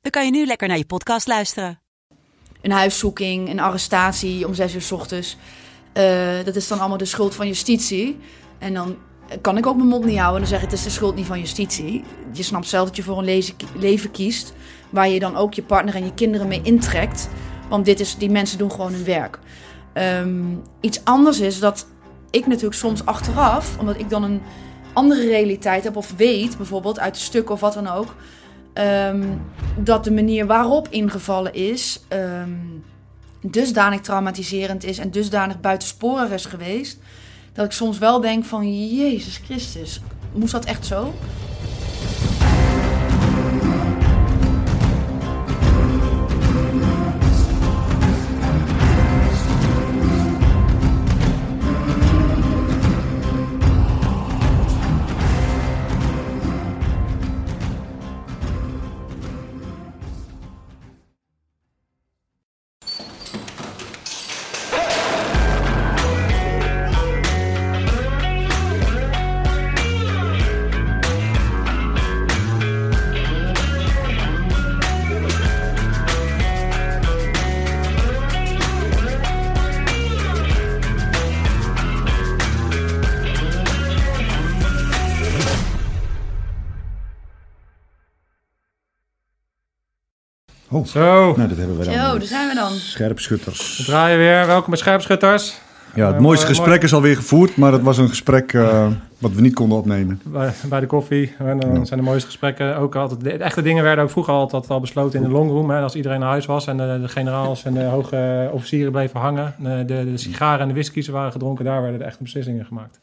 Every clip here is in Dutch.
dan kan je nu lekker naar je podcast luisteren. Een huiszoeking, een arrestatie om zes uur s ochtends. Eh, dat is dan allemaal de schuld van justitie. En dan kan ik ook mijn mond niet houden en dan zeg ik het is de schuld niet van justitie. Je snapt zelf dat je voor een leven kiest waar je dan ook je partner en je kinderen mee intrekt. Want dit is, die mensen doen gewoon hun werk. Ehm, iets anders is dat ik natuurlijk soms achteraf, omdat ik dan een andere realiteit heb of weet, bijvoorbeeld uit de stukken of wat dan ook, ehm, dat de manier waarop ingevallen is ehm, dusdanig traumatiserend is en dusdanig buitensporig is geweest, dat ik soms wel denk van Jezus Christus, moest dat echt zo? Zo, nou dat hebben we dan. Zo, daar zijn we dan. Scherpschutters. we draaien weer. Welkom bij Scherpschutters. Ja, het Eh, mooiste mooi- gesprek is alweer gevoerd, maar het was een gesprek eh, wat we niet konden opnemen. Bij, bij de koffie. En dan Ja. zijn de mooiste gesprekken. Ook altijd, de echte dingen werden ook vroeger altijd al besloten in de longroom. Hè, als iedereen naar huis was en de, de generaals en de hoge officieren bleven hangen. De, de, de sigaren en de whiskies waren gedronken. Daar werden de echte beslissingen gemaakt.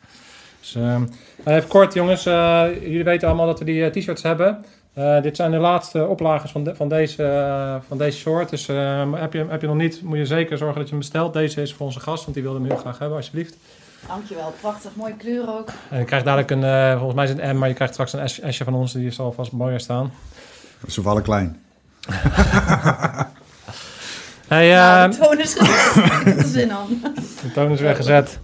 Dus, ehm, even kort jongens. eh, jullie weten allemaal dat we die eh, t-shirts hebben. Eh, dit zijn de laatste oplagers van, de- van, deze, eh, van deze soort. Dus eh, heb, je, heb je nog niet, moet je zeker zorgen dat je hem bestelt. Deze is voor onze gast, want die wilde hem heel graag hebben, alsjeblieft. Dankjewel, prachtig, mooie kleur ook. En je krijgt dadelijk een, eh, volgens mij is het een M, maar je krijgt straks een S- S'je van ons. Die zal vast mooier staan. Ze vallen klein. Hey, Nou, de toon is de toon is weer gezet.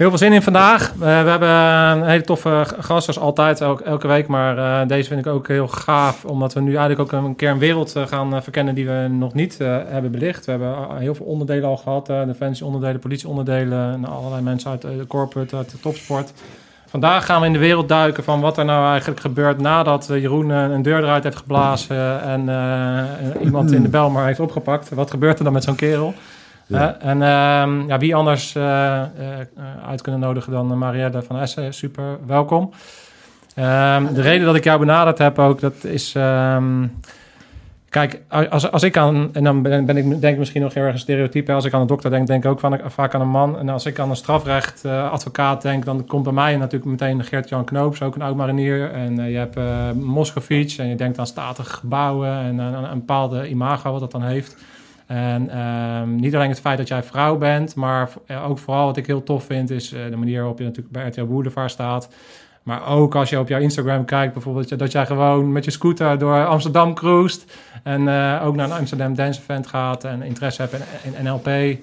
Heel veel zin in vandaag. Eh, we hebben een hele toffe gast, zoals altijd, elke, elke week. Maar eh, deze vind ik ook heel gaaf, omdat we nu eigenlijk ook een keer een wereld eh, gaan verkennen die we nog niet hebben belicht. We hebben heel veel onderdelen al gehad, eh defensieonderdelen, politieonderdelen en allerlei mensen uit de corporate, uit de topsport. Vandaag gaan we in de wereld duiken van wat er nou eigenlijk gebeurt nadat Jeroen een deur eruit heeft geblazen en iemand in de Belmar heeft opgepakt. Wat gebeurt er dan met zo'n kerel? Eh, en ehm, ja, wie anders eh, eh, eh, uit kunnen nodigen dan Marielle van Essen. Super, welkom. Ehm, de reden dat ik jou benaderd heb ook, dat is... ehm, kijk, als, als ik aan... En dan ben, ik denk misschien nog heel erg een stereotype. Als ik aan een dokter denk, denk ik ook van, vaak aan een man. En als ik aan een strafrecht eh, advocaat denk... dan komt bij mij natuurlijk meteen Gert-Jan Knoops, ook een oud-marinier. En eh, je hebt uh, Moscovic en je denkt aan statige gebouwen... en aan een bepaalde imago wat dat dan heeft... En ehm, niet alleen het feit dat jij vrouw bent, maar eh, ook vooral wat ik heel tof vind, is eh, de manier waarop je natuurlijk bij RTL Boulevard staat. Maar ook als je op jouw Instagram kijkt, bijvoorbeeld dat, jij gewoon met je scooter door Amsterdam cruist. En eh, ook naar een Amsterdam Dance Event gaat en interesse hebt in, in NLP.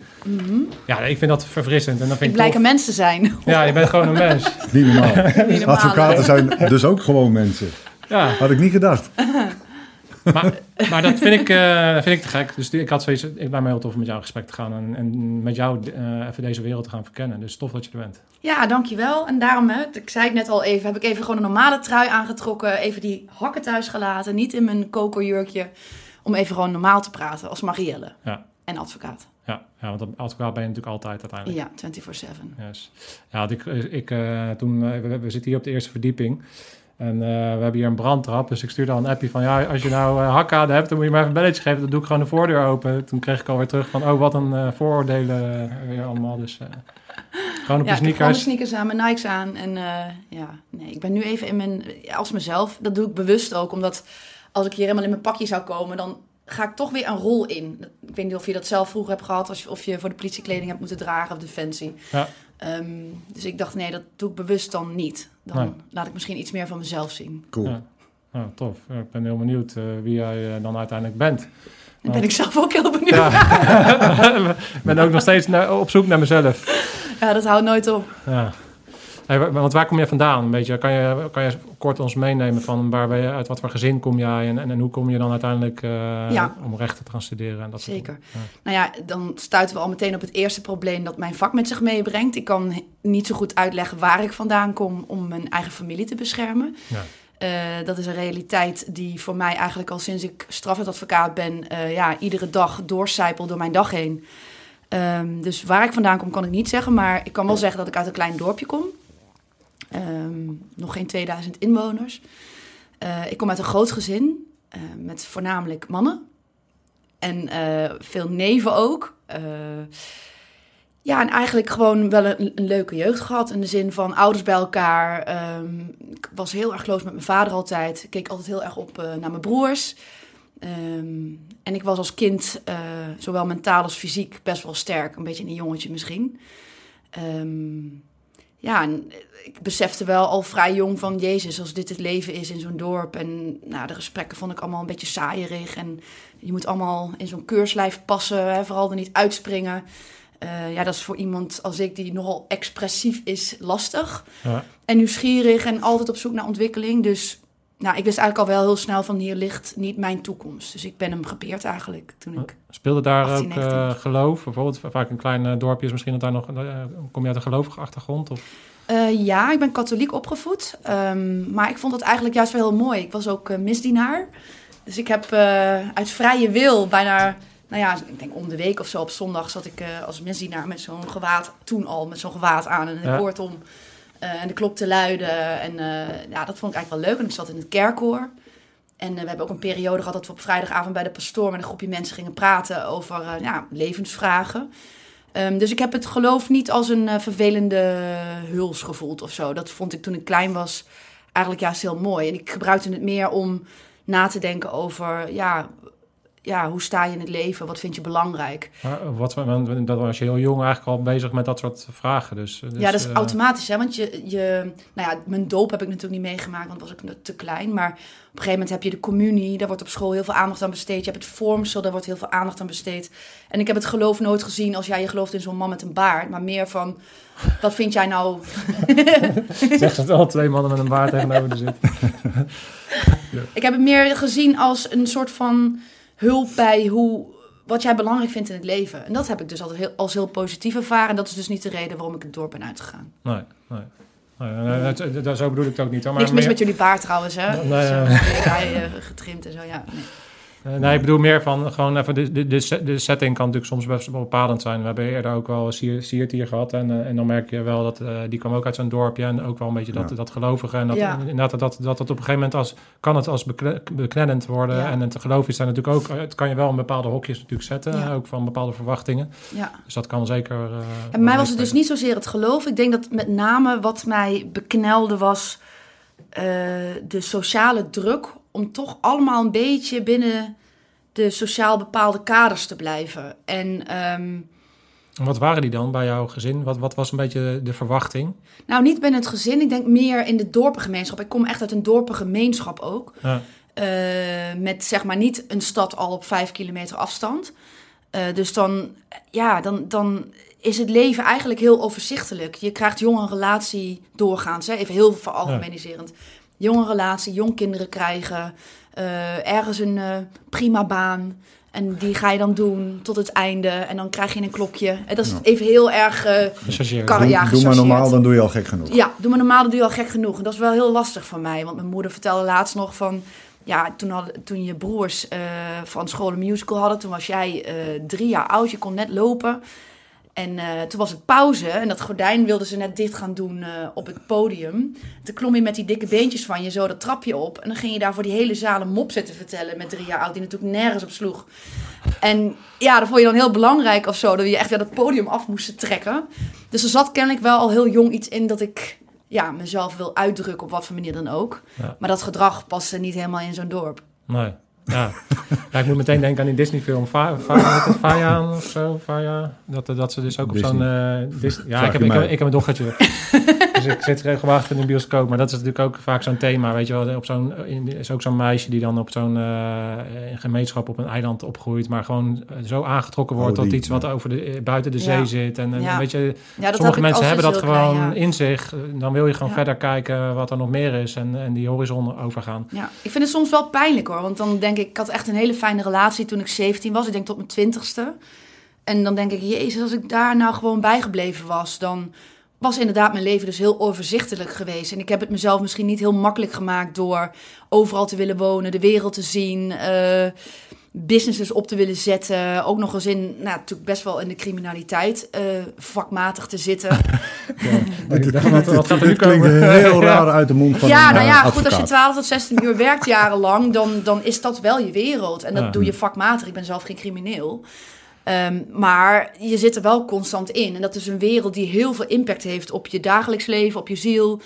Ja, ik vind dat verfrissend. En dat vind Mhm. Ik ik blijk tof. een mens te zijn. Ja, je bent gewoon een mens. Niet normaal. Niet normaal, Advocaten hè? zijn dus ook gewoon mensen. Ja, Had ik niet gedacht. maar, maar dat vind ik, eh, vind ik te gek. Dus ik had zoiets, ik lijkt me heel tof om met jou in gesprek te gaan en, en met jou eh, even deze wereld te gaan verkennen. Dus tof dat je er bent. Ja, dankjewel. En daarom, hè, ik zei het net al even, heb ik even gewoon een normale trui aangetrokken. Even die hakken thuis gelaten. Niet in mijn kokerjurkje. Om even gewoon normaal te praten als Marielle. Ja. En advocaat. Ja, ja want advocaat ben je natuurlijk altijd uiteindelijk. Ja, 24-7. Yes. Ja, ik, ik, eh, toen, we, we zitten hier op de eerste verdieping. En eh, we hebben hier een brandtrap. Dus ik stuurde al een appje van... Ja, als je nou uh, hebt, dan moet je maar even een belletje geven. Dan doe ik gewoon de voordeur open. Toen kreeg ik alweer terug van... Oh, wat een uh, vooroordelen weer allemaal. Dus gewoon op ja, je ik heb gewoon sneakers. mijn sneakers aan, mijn Nikes aan. En ja, nee, ik ben nu even in mijn... Als mezelf. Dat doe ik bewust ook, omdat... als ik hier helemaal in mijn pakje zou komen, dan ga ik toch weer een rol in. Ik weet niet of je dat zelf vroeger hebt gehad, als je, of je voor de politie kleding hebt moeten dragen of defensie. Ja. Ehm, dus ik dacht, nee, dat doe ik bewust dan niet. Dan Nee. laat ik misschien iets meer van mezelf zien. Cool. Ja. Nou, tof. Ja, Ik ben heel benieuwd eh, wie jij eh, dan uiteindelijk bent. Dan ben ik zelf ook heel benieuwd. Ja. ik ben ook nog steeds naar- op zoek naar mezelf. Ja, dat houdt nooit op. Ja. Hey, want waar kom je vandaan? Beetje, kan, je, kan je kort ons meenemen van waar ben je, uit wat voor gezin kom jij en, en, en hoe kom je dan uiteindelijk eh, Ja. om rechten te gaan studeren? En dat soort Zeker. dingen? Nou ja, dan stuiten we al meteen op het eerste probleem dat mijn vak met zich meebrengt. Ik kan niet zo goed uitleggen waar ik vandaan kom om mijn eigen familie te beschermen. Ja. Eh, dat is een realiteit die voor mij eigenlijk al sinds ik strafrechtadvocaat ben, eh, ja, iedere dag doorcijpelt door mijn dag heen. Ehm, dus waar ik vandaan kom kan ik niet zeggen, maar ik kan wel zeggen dat ik uit een klein dorpje kom. Ehm, nog geen 2000 inwoners. Eh, ik kom uit een groot gezin eh, met voornamelijk mannen. En eh, veel neven ook. Ja, en eigenlijk gewoon wel een, leuke jeugd gehad. In de zin van ouders bij elkaar. Ehm, ik was heel erg close met mijn vader altijd. Ik keek altijd heel erg op naar mijn broers. Ehm, en ik was als kind, zowel mentaal als fysiek, best wel sterk. Een beetje een jongetje misschien. Ja, en ik besefte wel al vrij jong van... Jezus, als dit het leven is in zo'n dorp... en nou, de gesprekken vond ik allemaal een beetje saaierig... en je moet allemaal in zo'n keurslijf passen, hè, vooral er niet uitspringen. Eh, ja, dat is voor iemand als ik, die nogal expressief is, lastig. Ja. En nieuwsgierig en altijd op zoek naar ontwikkeling. Dus nou, ik wist eigenlijk al wel heel snel van hier ligt niet mijn toekomst. Dus ik ben hem gepeerd eigenlijk toen ik... Speelde daar 18, ook 19. eh, geloof? Bijvoorbeeld vaak een klein eh, dorpje is misschien dat daar nog... eh, kom je uit een gelovige achtergrond? Of? Ja, ik ben katholiek opgevoed. Ehm, maar ik vond het eigenlijk juist wel heel mooi. Ik was ook misdienaar. Dus ik heb uit vrije wil bijna... Nou ja, ik denk om de week of zo op zondag zat ik als misdienaar met zo'n gewaad... Toen al met zo'n gewaad aan en een Ja. koord om. Eh, en de klok te luiden. En eh, ja, dat vond ik eigenlijk wel leuk. En ik zat in het kerkkoor. En eh, we hebben ook een periode gehad dat we op vrijdagavond bij de pastoor... met een groepje mensen gingen praten over ja, levensvragen... Ehm, dus ik heb het geloof niet als een vervelende huls gevoeld of zo. Dat vond ik toen ik klein was eigenlijk juist heel mooi. En ik gebruikte het meer om na te denken over, ja, ja hoe sta je in het leven? Wat vind je belangrijk? Maar wat, dat was je heel jong eigenlijk al bezig met dat soort vragen. Dus, dus, ja, dat is eh, automatisch, hè? Want je, je, nou ja, mijn doop heb ik natuurlijk niet meegemaakt, want was ik te klein. Maar op een gegeven moment heb je de communie, daar wordt op school heel veel aandacht aan besteed. Je hebt het vormsel, daar wordt heel veel aandacht aan besteed. En ik heb het geloof nooit gezien als jij je gelooft in zo'n man met een baard, maar meer van, wat vind jij nou Zeg dat al twee mannen met een baard tegenover de zit. Ik heb het meer gezien als een soort van hulp bij hoe, wat jij belangrijk vindt in het leven. En dat heb ik dus altijd heel, als heel positief ervaren. En dat is dus niet de reden waarom ik het dorp ben uitgegaan. Nee, nee. nee, nee, dat- dat- dat- zo bedoel ik het ook niet. Maar Niks mis meer- met jullie baard trouwens, hè? Nee, nee, eh, getrimd en zo, ja. Nee. Eh, nee, ik bedoel meer van gewoon even, de, de, de, de setting kan natuurlijk soms best wel bepalend zijn. We hebben eerder ook wel Sier- Siert hier gehad en, eh, en dan merk je wel dat, eh, die kwam ook uit zo'n dorpje en ook wel een beetje dat, Ja. dat gelovige. En dat, Ja. inderdaad, dat, dat, dat het op een gegeven moment als, kan het als beknellend worden. Ja. En het geloof is daar natuurlijk ook, het kan je wel in bepaalde hokjes natuurlijk zetten, Ja. ook van bepaalde verwachtingen. Ja. Dus dat kan zeker... eh, En mij was het dus niet zozeer het geloof. Ik denk dat met name wat mij beknelde was eh, de sociale druk om toch allemaal een beetje binnen de sociaal bepaalde kaders te blijven. En ehm, Wat waren die dan bij jouw gezin? Wat, wat was een beetje de verwachting? nou, niet binnen het gezin, ik denk meer in de dorpengemeenschap. Ik kom echt uit een dorpengemeenschap ook. Ja. Eh, met zeg maar niet een stad al op vijf kilometer afstand. Eh, dus dan, ja, dan, dan is het leven eigenlijk heel overzichtelijk. Je krijgt jonge relatie doorgaans, hè? even heel veralgemeniserend. Jonge relatie, jong kinderen krijgen, eh, ergens een eh, prima baan. En die ga je dan doen tot het einde. En dan krijg je een klokje. En dat is Ja. even heel erg... eh. Kar- Doe, ja, doe maar normaal, dan doe je al gek genoeg. ja, doe maar normaal, dat doe je al gek genoeg. En dat is wel heel lastig voor mij. Want mijn moeder vertelde laatst nog van... Ja, toen, hadden, toen je broers eh, van school een musical hadden... toen was jij eh, drie jaar oud, je kon net lopen. En eh, toen was het pauze en dat gordijn wilden ze net dicht gaan doen eh, op het podium. Toen klom je met die dikke beentjes van je zo dat trapje op. En dan ging je daar voor die hele zaal een mop zitten vertellen met drie jaar oud... die natuurlijk nergens op sloeg. En ja, dat vond je dan heel belangrijk of zo... dat je echt weer dat podium af moest trekken. Dus er zat kennelijk wel al heel jong iets in dat ik ja, mezelf wil uitdrukken op wat voor manier dan ook. Ja. Maar dat gedrag paste niet helemaal in zo'n dorp. Nee. Ja. ja, ik moet meteen denken aan die Disney-film. Faya of zo? Faya. Dat, dat ze dus ook op zo'n... Eh, Dis- ja, ik heb, ik, heb, ik heb een dochtertje. Dus ik zit regelmatig in de bioscoop. Maar dat is natuurlijk ook vaak zo'n thema. Weet je wel, op zo'n, in- is ook zo'n meisje die dan op zo'n eh, in gemeenschap op een eiland opgroeit. Maar gewoon eh, zo aangetrokken wordt Oh, tot iets wat over de, eh, buiten de Ja. zee zit. En, en Ja. weet je, Ja, dat sommige mensen hebben dat gewoon klein, ja. in zich. Dan wil je gewoon Ja. verder kijken wat er nog meer is. En, en die horizon overgaan. Ja, ik vind het soms wel pijnlijk hoor. Want dan denk ik, ik had echt een hele fijne relatie toen ik 17 was. Ik denk tot mijn twintigste. En dan denk ik, jezus, als ik daar nou gewoon bijgebleven was, dan was inderdaad mijn leven dus heel overzichtelijk geweest. En ik heb het mezelf misschien niet heel makkelijk gemaakt door overal te willen wonen, de wereld te zien, eh, businesses op te willen zetten. Ook nog eens in, nou natuurlijk best wel in de criminaliteit eh, vakmatig te zitten. Wat, wat gaat er nu komen? heel raar uit de mond van ja, een nou eh, ja, goed, als je 12 tot 16 uur werkt jarenlang, dan, dan is dat wel je wereld. En dat Ja. doe je vakmatig. Ik ben zelf geen crimineel. Ehm, maar je zit er wel constant in. En dat is een wereld die heel veel impact heeft op je dagelijks leven, op je ziel,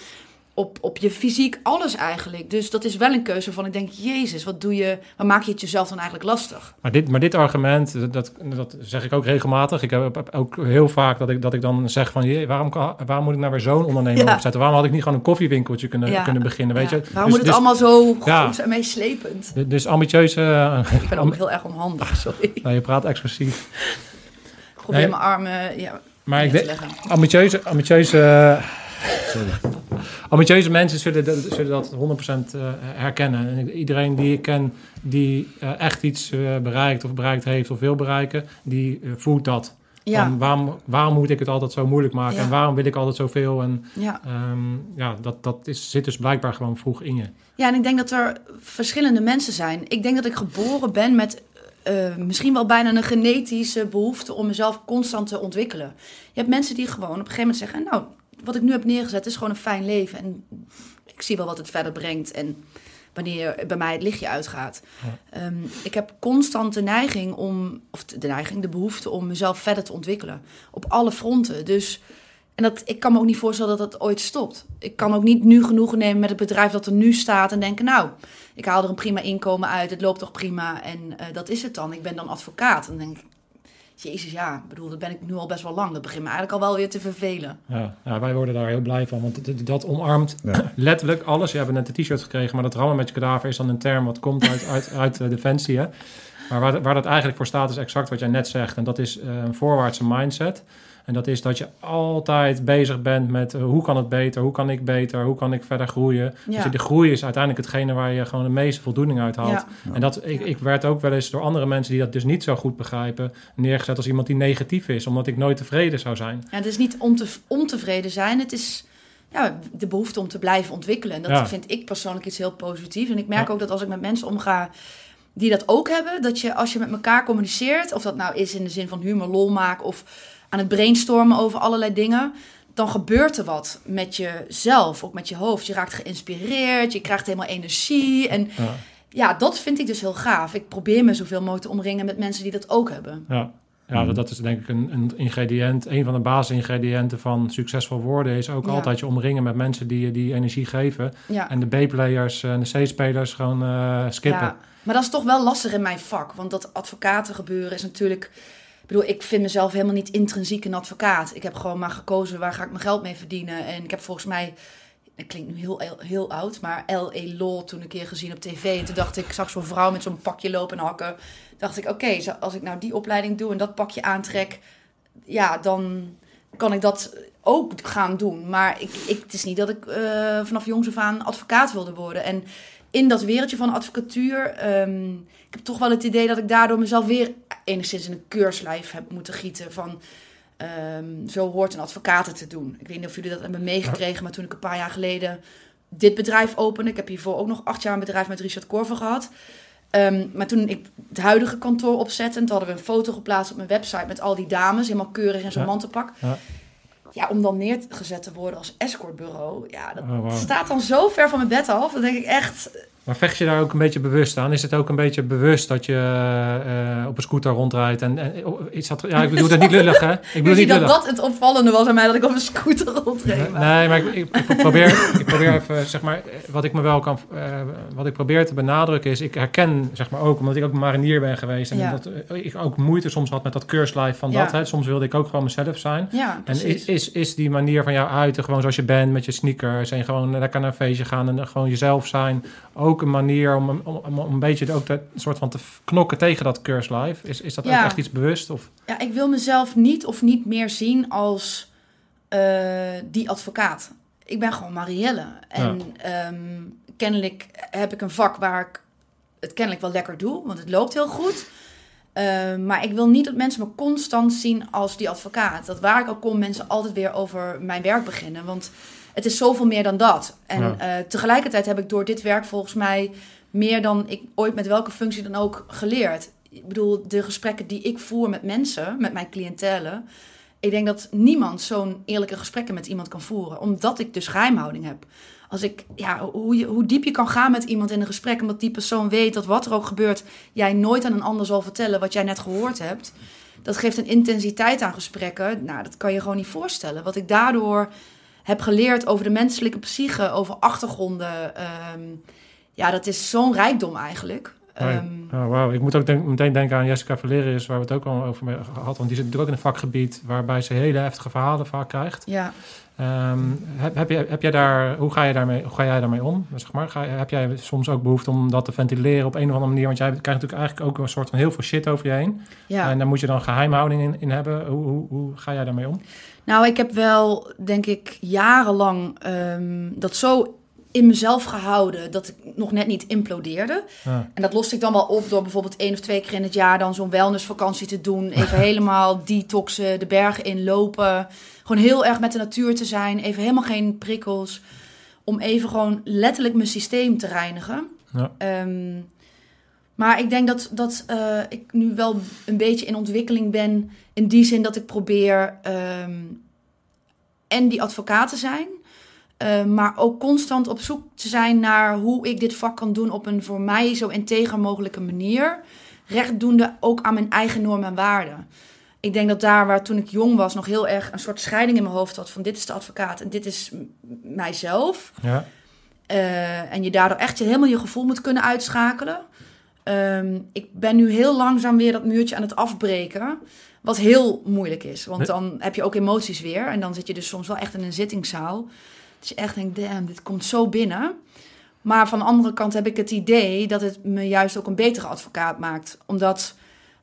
op, op je fysiek, alles eigenlijk. Dus dat is wel een keuze van, ik denk, jezus, wat doe je, waar maak je het jezelf dan eigenlijk lastig? Maar dit, maar dit argument, dat, dat zeg ik ook regelmatig. Ik heb ook heel vaak dat ik, dat ik dan zeg van... "Jee, waarom, kan- waarom moet ik nou weer zo'n onderneming Ja. opzetten? Waarom had ik niet gewoon een koffiewinkeltje kunnen, Ja. kunnen beginnen, weet Ja. je? Waarom Dus- moet het dus- allemaal zo Ja. groot en meeslepend? Dus ambitieuze... eh, Ik ben ook heel erg onhandig, sorry. Nou, je praat expressief. probeer Nee. mijn armen ja, Maar ik denk, leggen. ambitieuze, ambitieuze, ambitieuze mensen zullen dat, zullen dat 100% eh, herkennen. En iedereen die ik ken die eh, echt iets eh, bereikt of bereikt heeft of wil bereiken, die voelt dat. Ja, Van waarom, waarom moet ik het altijd zo moeilijk maken Ja. en waarom wil ik altijd zoveel? En ja. ehm, ja, dat, dat is, zit dus blijkbaar gewoon vroeg in je. Ja, en ik denk dat er verschillende mensen zijn. Ik denk dat ik geboren ben met eh, misschien wel bijna een genetische behoefte om mezelf constant te ontwikkelen. Je hebt mensen die gewoon op een gegeven moment zeggen: Nou, wat ik nu heb neergezet is gewoon een fijn leven. En ik zie wel wat het verder brengt. En wanneer bij mij het lichtje uitgaat. Ehm, ik heb constant de neiging om, of de neiging, de behoefte om mezelf verder te ontwikkelen. Op alle fronten. Dus, en dat, ik kan me ook niet voorstellen dat dat ooit stopt. Ik kan ook niet nu genoegen nemen met het bedrijf dat er nu staat en denken, nou, ik haal er een prima inkomen uit, het loopt toch prima en eh, dat is het dan. Ik ben dan advocaat. En dan denk ik, jezus ja, ik bedoel, dat ben ik nu al best wel lang. Dat begint me eigenlijk al wel weer te vervelen. Ja, ja, wij worden daar heel blij van, want dat, omarmt Ja. letterlijk alles. Je hebt net een t-shirt gekregen, maar dat rammen met je kadaver is dan een term wat komt uit, uit, uit eh, Defensie. Hè? Maar waar, waar dat eigenlijk voor staat is exact wat jij net zegt. En dat is eh, een voorwaartse mindset. En dat is dat je altijd bezig bent met eh, hoe kan het beter, hoe kan ik beter, hoe kan ik verder groeien. Ja. Dus de groei is uiteindelijk hetgene waar je gewoon de meeste voldoening uit haalt. Ja. En dat, ik, ik werd ook wel eens door andere mensen die dat dus niet zo goed begrijpen, neergezet als iemand die negatief is, omdat ik nooit tevreden zou zijn. Ja, het is niet om te, ontevreden zijn, het is ja, de behoefte om te blijven ontwikkelen. En dat Ja. vind ik persoonlijk iets heel positiefs. En ik merk Ja. ook dat als ik met mensen omga die dat ook hebben, dat je als je met elkaar communiceert, of dat nou is in de zin van humor, lol maken of aan het brainstormen over allerlei dingen, dan gebeurt er wat met jezelf, ook met je hoofd. Je raakt geïnspireerd, je krijgt helemaal energie. En Ja. ja, dat vind ik dus heel gaaf. Ik probeer me zoveel mogelijk te omringen met mensen die dat ook hebben. Ja, ja dat, dat is denk ik een, een ingrediënt. Een van de basisingrediënten van succesvol worden is ook Ja. altijd je omringen met mensen die je die energie geven. Ja. En de B-players en de C-spelers gewoon eh, skippen. Ja, maar dat is toch wel lastig in mijn vak. Want dat advocaten gebeuren is natuurlijk... Bedoel, ik vind mezelf helemaal niet intrinsiek een advocaat. Ik heb gewoon maar gekozen waar ga ik mijn geld mee verdienen. En ik heb volgens mij... Het klinkt nu heel, heel oud, maar L.A. Law toen een keer gezien op tv. En toen dacht ik, zag zo'n vrouw met zo'n pakje lopen en hakken. dacht ik, oké, als ik nou die opleiding doe en dat pakje aantrek... Ja, dan kan ik dat ook gaan doen. Maar ik, ik, het is niet dat ik eh, vanaf jongs af aan advocaat wilde worden. En in dat wereldje van advocatuur... ehm, ik heb toch wel het idee dat ik daardoor mezelf weer enigszins in een keurslijf heb moeten gieten van... ehm, zo hoort een advocaat het te doen. Ik weet niet of jullie dat hebben meegekregen, maar toen ik een paar jaar geleden dit bedrijf opende... Ik heb hiervoor ook nog acht jaar een bedrijf met Richard Korver gehad... Ehm, maar toen ik het huidige kantoor opzette, toen hadden we een foto geplaatst op mijn website met al die dames, helemaal keurig in zo'n Ja. mantelpak. Ja. Ja, om dan neergezet te worden als escortbureau, ja, dat Oh, staat dan zo ver van mijn bed af. Dan denk ik echt, Maar vecht je daar ook een beetje bewust aan? Is het ook een beetje bewust dat je eh, op een scooter rondrijdt? En, en oh, is dat, ja, ik bedoel dat niet lullig, hè? Ik bedoel niet dat lullig. dat het opvallende was aan mij, dat ik op een scooter rondreed. Nee, maar ik, ik, ik probeer, ik probeer even, zeg maar, wat ik me wel kan, eh, wat ik probeer te benadrukken is, ik herken, zeg maar ook, omdat ik ook marinier ben geweest en Ja. dat eh, ik ook moeite soms had met dat keurslijf van Ja. dat, hè. Soms wilde ik ook gewoon mezelf zijn. Ja, En precies. is, is, is die manier van jou uiten, gewoon zoals je bent, met je sneakers en gewoon lekker naar een feestje gaan en gewoon jezelf zijn, ook een manier om, om, om, om een beetje ook dat soort van te knokken tegen dat keurslijf? Is, is dat Ja. ook echt iets bewust? Of? Ja, ik wil mezelf niet of niet meer zien als eh, die advocaat. Ik ben gewoon Marielle. En ehm, kennelijk heb ik een vak waar ik het kennelijk wel lekker doe, want het loopt heel goed. Eh, maar ik wil niet dat mensen me constant zien als die advocaat. Dat waar ik ook kom, mensen altijd weer over mijn werk beginnen. Want het is zoveel meer dan dat. En Ja. eh, tegelijkertijd heb ik door dit werk volgens mij meer dan ik ooit met welke functie dan ook geleerd. Ik bedoel, de gesprekken die ik voer met mensen, met mijn cliëntelen. Ik denk dat niemand zo'n eerlijke gesprekken met iemand kan voeren. Omdat ik dus geheimhouding heb. Als ik, ja, hoe, je, hoe diep je kan gaan met iemand in een gesprek. Omdat die persoon weet dat wat er ook gebeurt. jij nooit aan een ander zal vertellen wat jij net gehoord hebt. Dat geeft een intensiteit aan gesprekken. Nou, dat kan je gewoon niet voorstellen. Wat ik daardoor heb geleerd over de menselijke psyche, over achtergronden. ehm, ja, dat is zo'n rijkdom eigenlijk. Ehm, Oh, wauw. Ik moet ook denk- meteen denken aan Jessica Valerius, waar we het ook al over gehad. Want die zit natuurlijk ook in een vakgebied waarbij ze hele heftige verhalen vaak krijgt. ja. Ehm, heb, heb, je, heb jij daar, hoe, ga je daarmee, hoe ga jij daarmee om? Zeg maar, ga, heb jij soms ook behoefte om dat te ventileren op een of andere manier? Want jij krijgt natuurlijk eigenlijk ook een soort van heel veel shit over je heen. ja. En daar moet je dan geheimhouding in, in hebben. Hoe, hoe, hoe ga jij daarmee om? Nou, ik heb wel, denk ik, jarenlang ehm, dat zo in mezelf gehouden dat ik nog net niet implodeerde. Ja. En dat loste ik dan wel op door bijvoorbeeld één of twee keer in het jaar dan zo'n wellnessvakantie te doen. Even helemaal detoxen, de bergen inlopen. Gewoon heel erg met de natuur te zijn. Even helemaal geen prikkels. Om even gewoon letterlijk mijn systeem te reinigen. Ja. Ehm, maar ik denk dat, dat eh, ik nu wel een beetje in ontwikkeling ben. In die zin dat ik probeer ehm, en die advocaat te zijn. eh, maar ook constant op zoek te zijn naar hoe ik dit vak kan doen op een voor mij zo integer mogelijke manier. Rechtdoende ook aan mijn eigen normen en waarden. Ik denk dat daar waar toen ik jong was nog heel erg een soort scheiding in mijn hoofd had van dit is de advocaat en dit is mijzelf. Ja. Eh, en je daardoor echt je, helemaal je gevoel moet kunnen uitschakelen. Ehm, ik ben nu heel langzaam weer dat muurtje aan het afbreken. Wat heel moeilijk is. Want dan heb je ook emoties weer. En dan zit je dus soms wel echt in een zittingszaal. Dat je echt denkt, damn, dit komt zo binnen. Maar van de andere kant heb ik het idee dat het me juist ook een betere advocaat maakt. Omdat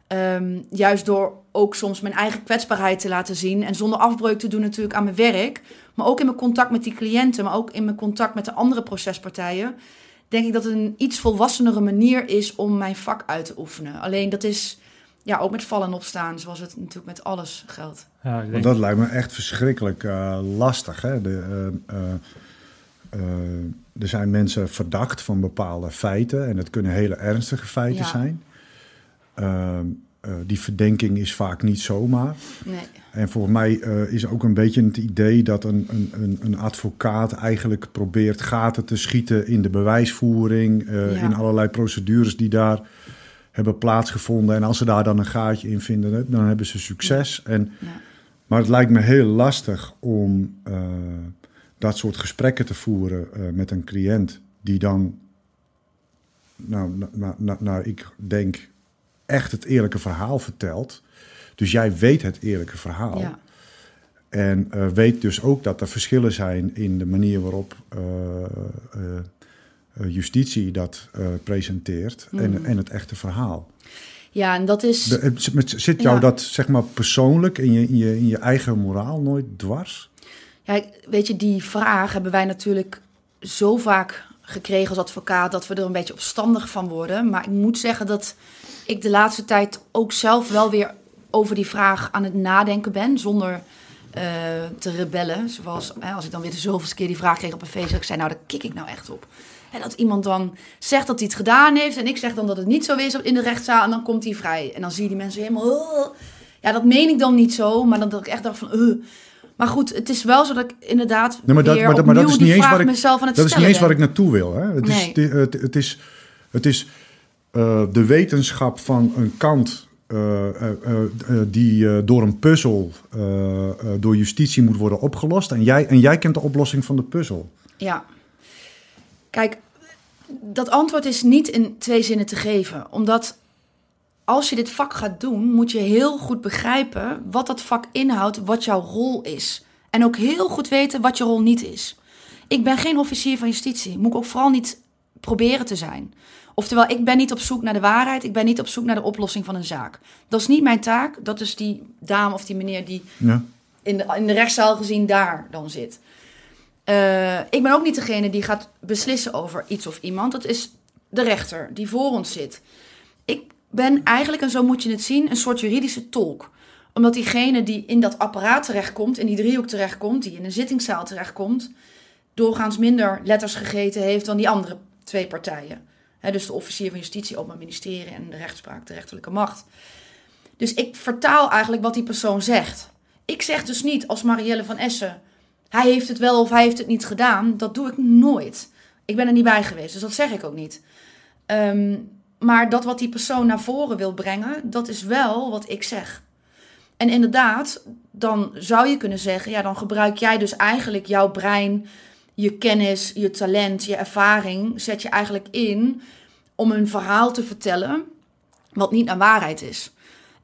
ehm, juist door ook soms mijn eigen kwetsbaarheid te laten zien. En zonder afbreuk te doen natuurlijk aan mijn werk. Maar ook in mijn contact met die cliënten. Maar ook in mijn contact met de andere procespartijen. Denk ik dat het een iets volwassenere manier is om mijn vak uit te oefenen. Alleen dat is ja, ook met vallen en opstaan. Zoals het natuurlijk met alles geldt. Ja, ik denk, dat lijkt me echt verschrikkelijk eh, lastig. Hè? De, eh, eh, eh, er zijn mensen verdacht van bepaalde feiten. En het kunnen hele ernstige feiten Ja. zijn. Eh, die verdenking is vaak niet zomaar. Nee. En voor mij eh, is ook een beetje het idee dat een, een, een, advocaat eigenlijk probeert gaten te schieten in de bewijsvoering, eh, Ja. in allerlei procedures die daar hebben plaatsgevonden. En als ze daar dan een gaatje in vinden, dan hebben ze succes. En, Ja. Maar het lijkt me heel lastig om dat soort gesprekken te voeren met een cliënt die dan, nou, nou, nou, nou, nou, ik denk, echt het eerlijke verhaal vertelt. Dus jij weet het eerlijke verhaal. Ja. En eh, weet dus ook dat er verschillen zijn in de manier waarop eh, eh, justitie dat presenteert en, Mhm. en het echte verhaal. ja, en dat is... De- zit jou Ja. dat zeg maar persoonlijk in je, in, je, in je eigen moraal nooit dwars? Ja, weet je, die vraag hebben wij natuurlijk zo vaak gekregen als advocaat dat we er een beetje opstandig van worden. Maar ik moet zeggen dat ik de laatste tijd ook zelf wel weer over die vraag aan het nadenken ben, zonder eh, te rebellen. Zoals hè, als ik dan weer de zoveelste keer die vraag kreeg op een feest, dat ik zei, nou daar kik ik nou echt op. En dat iemand dan zegt dat hij het gedaan heeft en ik zeg dan dat het niet zo is in de rechtszaal en dan komt hij vrij. En dan zie je die mensen helemaal... Ja, dat meen ik dan niet zo, maar dan dat ik echt dacht van... Maar goed, het is wel zo dat ik inderdaad Nee, maar dat- weer maar dat- maar dat opnieuw is niet eens waar ik- mezelf aan het Dat is niet eens waar ik naartoe wil. Hè? Het, Nee. is, de- het, het is, het is eh, de wetenschap van een kant eh, eh, die door een puzzel door justitie moet worden opgelost. En jij, en jij kent de oplossing van de puzzel. Ja. Kijk, dat antwoord is niet in twee zinnen te geven. Omdat als je dit vak gaat doen, moet je heel goed begrijpen wat dat vak inhoudt, wat jouw rol is. En ook heel goed weten wat je rol niet is. Ik ben geen officier van justitie. Moet ik ook vooral niet proberen te zijn. Oftewel, ik ben niet op zoek naar de waarheid. Ik ben niet op zoek naar de oplossing van een zaak. Dat is niet mijn taak. Dat is die dame of die meneer die Ja? in de, in de rechtszaal gezien daar dan zit. Eh, ik ben ook niet degene die gaat beslissen over iets of iemand. Dat is de rechter die voor ons zit. Ben eigenlijk, en zo moet je het zien, een soort juridische tolk. Omdat diegene die in dat apparaat terechtkomt, in die driehoek terechtkomt, die in een zittingszaal terechtkomt, doorgaans minder letters gegeten heeft dan die andere twee partijen. Dus de officier van justitie, openbaar ministerie en de rechtspraak, de rechterlijke macht. Dus ik vertaal eigenlijk wat die persoon zegt. Ik zeg dus niet als Marielle van Essen, hij heeft het wel of hij heeft het niet gedaan. Dat doe ik nooit. Ik ben er niet bij geweest, dus dat zeg ik ook niet. Ehm, maar dat wat die persoon naar voren wil brengen, dat is wel wat ik zeg. En inderdaad, dan zou je kunnen zeggen, ja, dan gebruik jij dus eigenlijk jouw brein, je kennis, je talent, je ervaring, zet je eigenlijk in om een verhaal te vertellen wat niet naar waarheid is.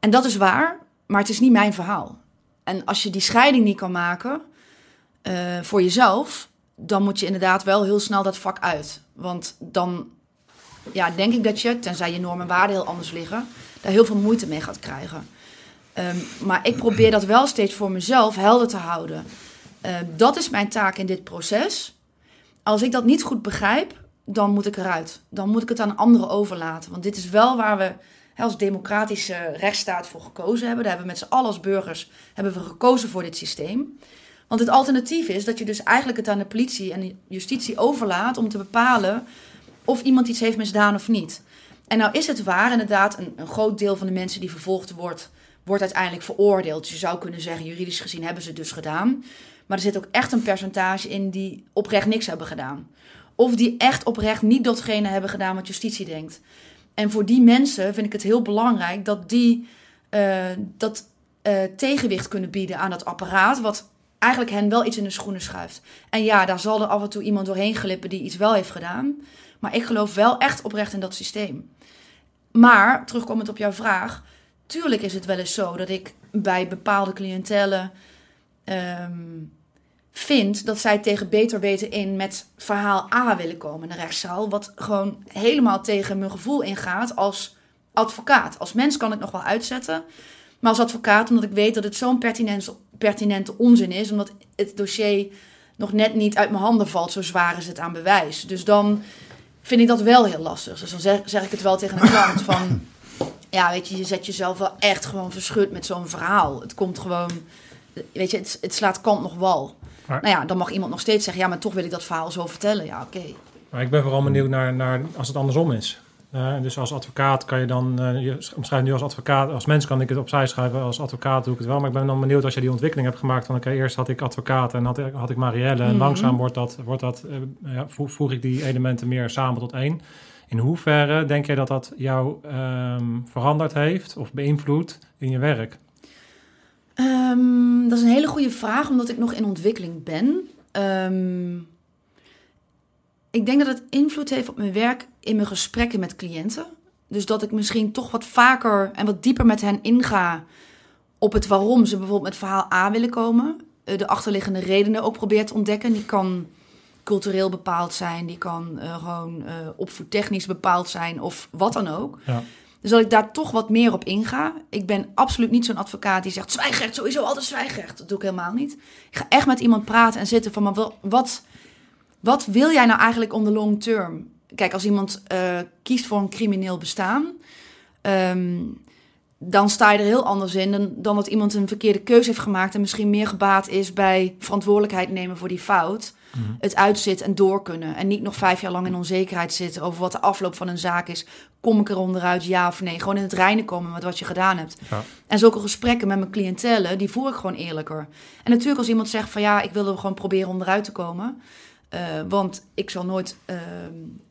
En dat is waar, maar het is niet mijn verhaal. En als je die scheiding niet kan maken eh, voor jezelf, dan moet je inderdaad wel heel snel dat vak uit. Want dan ja, denk ik dat je, tenzij je normen en waarden heel anders liggen, daar heel veel moeite mee gaat krijgen. Ehm, maar ik probeer dat wel steeds voor mezelf helder te houden. Ehm, dat is mijn taak in dit proces. Als ik dat niet goed begrijp, dan moet ik eruit. Dan moet ik het aan anderen overlaten. Want dit is wel waar we als democratische rechtsstaat voor gekozen hebben. Daar hebben we met z'n allen als burgers hebben we gekozen voor dit systeem. Want het alternatief is dat je dus eigenlijk het aan de politie en de justitie overlaat om te bepalen of iemand iets heeft misdaan of niet. En nou is het waar, inderdaad, een, een groot deel van de mensen die vervolgd wordt, wordt uiteindelijk veroordeeld. Je zou kunnen zeggen, juridisch gezien hebben ze het dus gedaan. Maar er zit ook echt een percentage in die oprecht niks hebben gedaan. Of die echt oprecht niet datgene hebben gedaan wat justitie denkt. En voor die mensen vind ik het heel belangrijk dat die eh, dat eh, tegenwicht kunnen bieden aan dat apparaat, wat eigenlijk hen wel iets in de schoenen schuift. En ja, daar zal er af en toe iemand doorheen glippen die iets wel heeft gedaan. Maar ik geloof wel echt oprecht in dat systeem. Maar, terugkomend op jouw vraag, tuurlijk is het wel eens zo dat ik bij bepaalde cliëntelen ehm, vind dat zij tegen beter weten in met verhaal A willen komen in de rechtszaal. Wat gewoon helemaal tegen mijn gevoel ingaat als advocaat. Als mens kan ik nog wel uitzetten. Maar als advocaat, omdat ik weet dat het zo'n pertinente onzin is. Omdat het dossier nog net niet uit mijn handen valt. Zo zwaar is het aan bewijs. Dus dan vind ik dat wel heel lastig. Dus dan zeg, zeg ik het wel tegen een klant van... Ja, weet je, je zet jezelf wel echt gewoon verschut met zo'n verhaal. Het komt gewoon... Weet je, het, het slaat kant nog wal. Maar- Nou ja, dan mag iemand nog steeds zeggen... Ja, maar toch wil ik dat verhaal zo vertellen. Ja, oké. Maar ik ben vooral benieuwd naar, naar als het andersom is. Eh, dus als advocaat kan je dan, eh, je omschrijft nu als advocaat, als mens kan ik het opzij schrijven, als advocaat doe ik het wel. Maar ik ben dan benieuwd als je die ontwikkeling hebt gemaakt van oké, eerst had ik advocaat en had, ik- had ik Marielle. En Mhm. langzaam wordt dat, wordt dat eh, ja, voeg, voeg ik die elementen meer samen tot één. In hoeverre denk jij dat dat jou ehm, veranderd heeft of beïnvloedt in je werk? Ehm, dat is een hele goede vraag, omdat ik nog in ontwikkeling ben. Ehm, ik denk dat het invloed heeft op mijn werk in mijn gesprekken met cliënten. Dus dat ik misschien toch wat vaker en wat dieper met hen inga op het waarom ze bijvoorbeeld met verhaal A willen komen. Eh, De achterliggende redenen ook probeer te ontdekken. Die kan cultureel bepaald zijn, die kan eh, gewoon eh opvoedtechnisch bepaald zijn of wat dan ook. Ja. Dus dat ik daar toch wat meer op inga. Ik ben absoluut niet zo'n advocaat die zegt zwijgrecht, sowieso altijd zwijgrecht. Dat doe ik helemaal niet. Ik ga echt met iemand praten en zitten van, maar wat, wat wil jij nou eigenlijk on the long term? Kijk, als iemand eh, kiest voor een crimineel bestaan, ehm, dan sta je er heel anders in dan, dan dat iemand een verkeerde keuze heeft gemaakt en misschien meer gebaat is bij verantwoordelijkheid nemen voor die fout. Mhm. Het uitzit en door kunnen. En niet nog vijf jaar lang in onzekerheid zitten over wat de afloop van een zaak is. Kom ik er onderuit, ja of nee? Gewoon in het reinen komen met wat je gedaan hebt. Ja. En zulke gesprekken met mijn cliëntelen, die voer ik gewoon eerlijker. En natuurlijk als iemand zegt van ja, ik wil er gewoon proberen onderuit te komen. Eh, want ik zal nooit eh,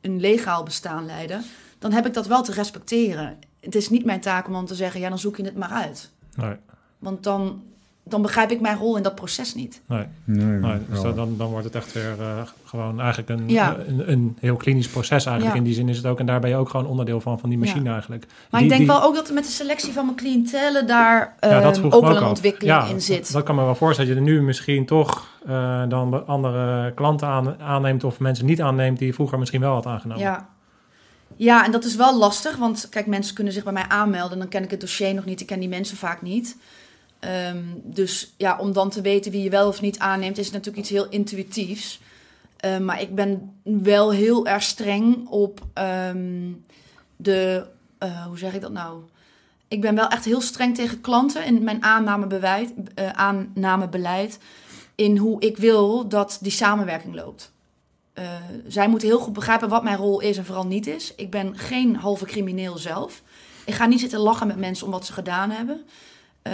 een legaal bestaan leiden. Dan heb ik dat wel te respecteren. Het is niet mijn taak om dan te zeggen, ja dan zoek je het maar uit. Nee, Want dan, dan begrijp ik mijn rol in dat proces niet. nee. Nee, nee. Dus dat- dan, dan wordt het echt weer eh, gewoon eigenlijk een, Ja. een, een heel klinisch proces eigenlijk. Ja. In die zin is het ook. En daar ben je ook gewoon onderdeel van, van die machine Ja. eigenlijk. Maar Die- ik denk die- wel ook dat er met de selectie van mijn cliëntelen daar Ja, dat ehm, ook wel een ontwikkeling Ja, in zit. Dat kan me wel voorstellen dat je er nu misschien toch eh, dan andere klanten aan, aanneemt of mensen niet aanneemt die je vroeger misschien wel had aangenomen. Ja. ja, en dat is wel lastig, want kijk, mensen kunnen zich bij mij aanmelden. Dan ken ik het dossier nog niet, ik ken die mensen vaak niet. Ehm, dus ja, om dan te weten wie je wel of niet aanneemt, is natuurlijk iets heel intuïtiefs. Ehm, maar ik ben wel heel erg streng op ehm, de, eh, hoe zeg ik dat nou? Ik ben wel echt heel streng tegen klanten in mijn aannamebeleid, eh, aannamebeleid. In hoe ik wil dat die samenwerking loopt. Eh, zij moeten heel goed begrijpen wat mijn rol is en vooral niet is. Ik ben geen halve crimineel zelf. Ik ga niet zitten lachen met mensen om wat ze gedaan hebben. Eh,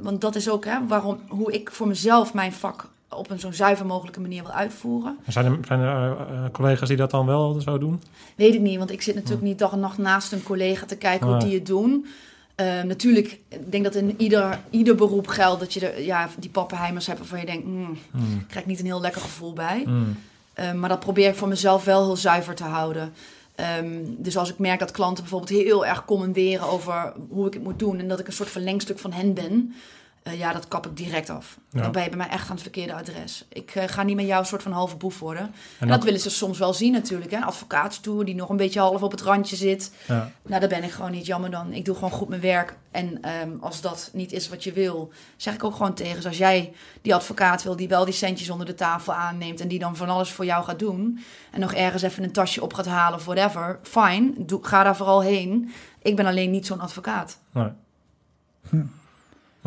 want dat is ook hè, waarom, hoe ik voor mezelf mijn vak op een zo zuiver mogelijke manier wil uitvoeren. Zijn er, zijn er eh, eh, collega's die dat dan wel zo doen? Weet ik niet, want ik zit natuurlijk niet dag en nacht naast een collega te kijken hoe die het doen. Natuurlijk, ik denk dat in ieder, ieder beroep geldt dat je ja, die pappenheimers hebt waarvan je denkt, hmm, Mm. ik krijg niet een heel lekker gevoel bij. Mm. Eh, maar dat probeer ik voor mezelf wel heel zuiver te houden. Ehm, dus als ik merk dat klanten bijvoorbeeld heel erg commanderen over hoe ik het moet doen en dat ik een soort verlengstuk van hen ben, eh, ja, dat kap ik direct af. Ja. Dan ben je bij mij echt aan het verkeerde adres. Ik eh, ga niet met jou een soort van halve boef worden. En, En dat ook- willen ze soms wel zien natuurlijk. Hè? Een advocaatstoer die nog een beetje half op het randje zit. ja. Nou, daar ben ik gewoon niet jammer dan. Ik doe gewoon goed mijn werk. En ehm, als dat niet is wat je wil, zeg ik ook gewoon tegen. Dus als jij die advocaat wil die wel die centjes onder de tafel aanneemt en die dan van alles voor jou gaat doen. En nog ergens even een tasje op gaat halen of whatever. Fine, ga daar vooral heen. Ik ben alleen niet zo'n advocaat. Nee.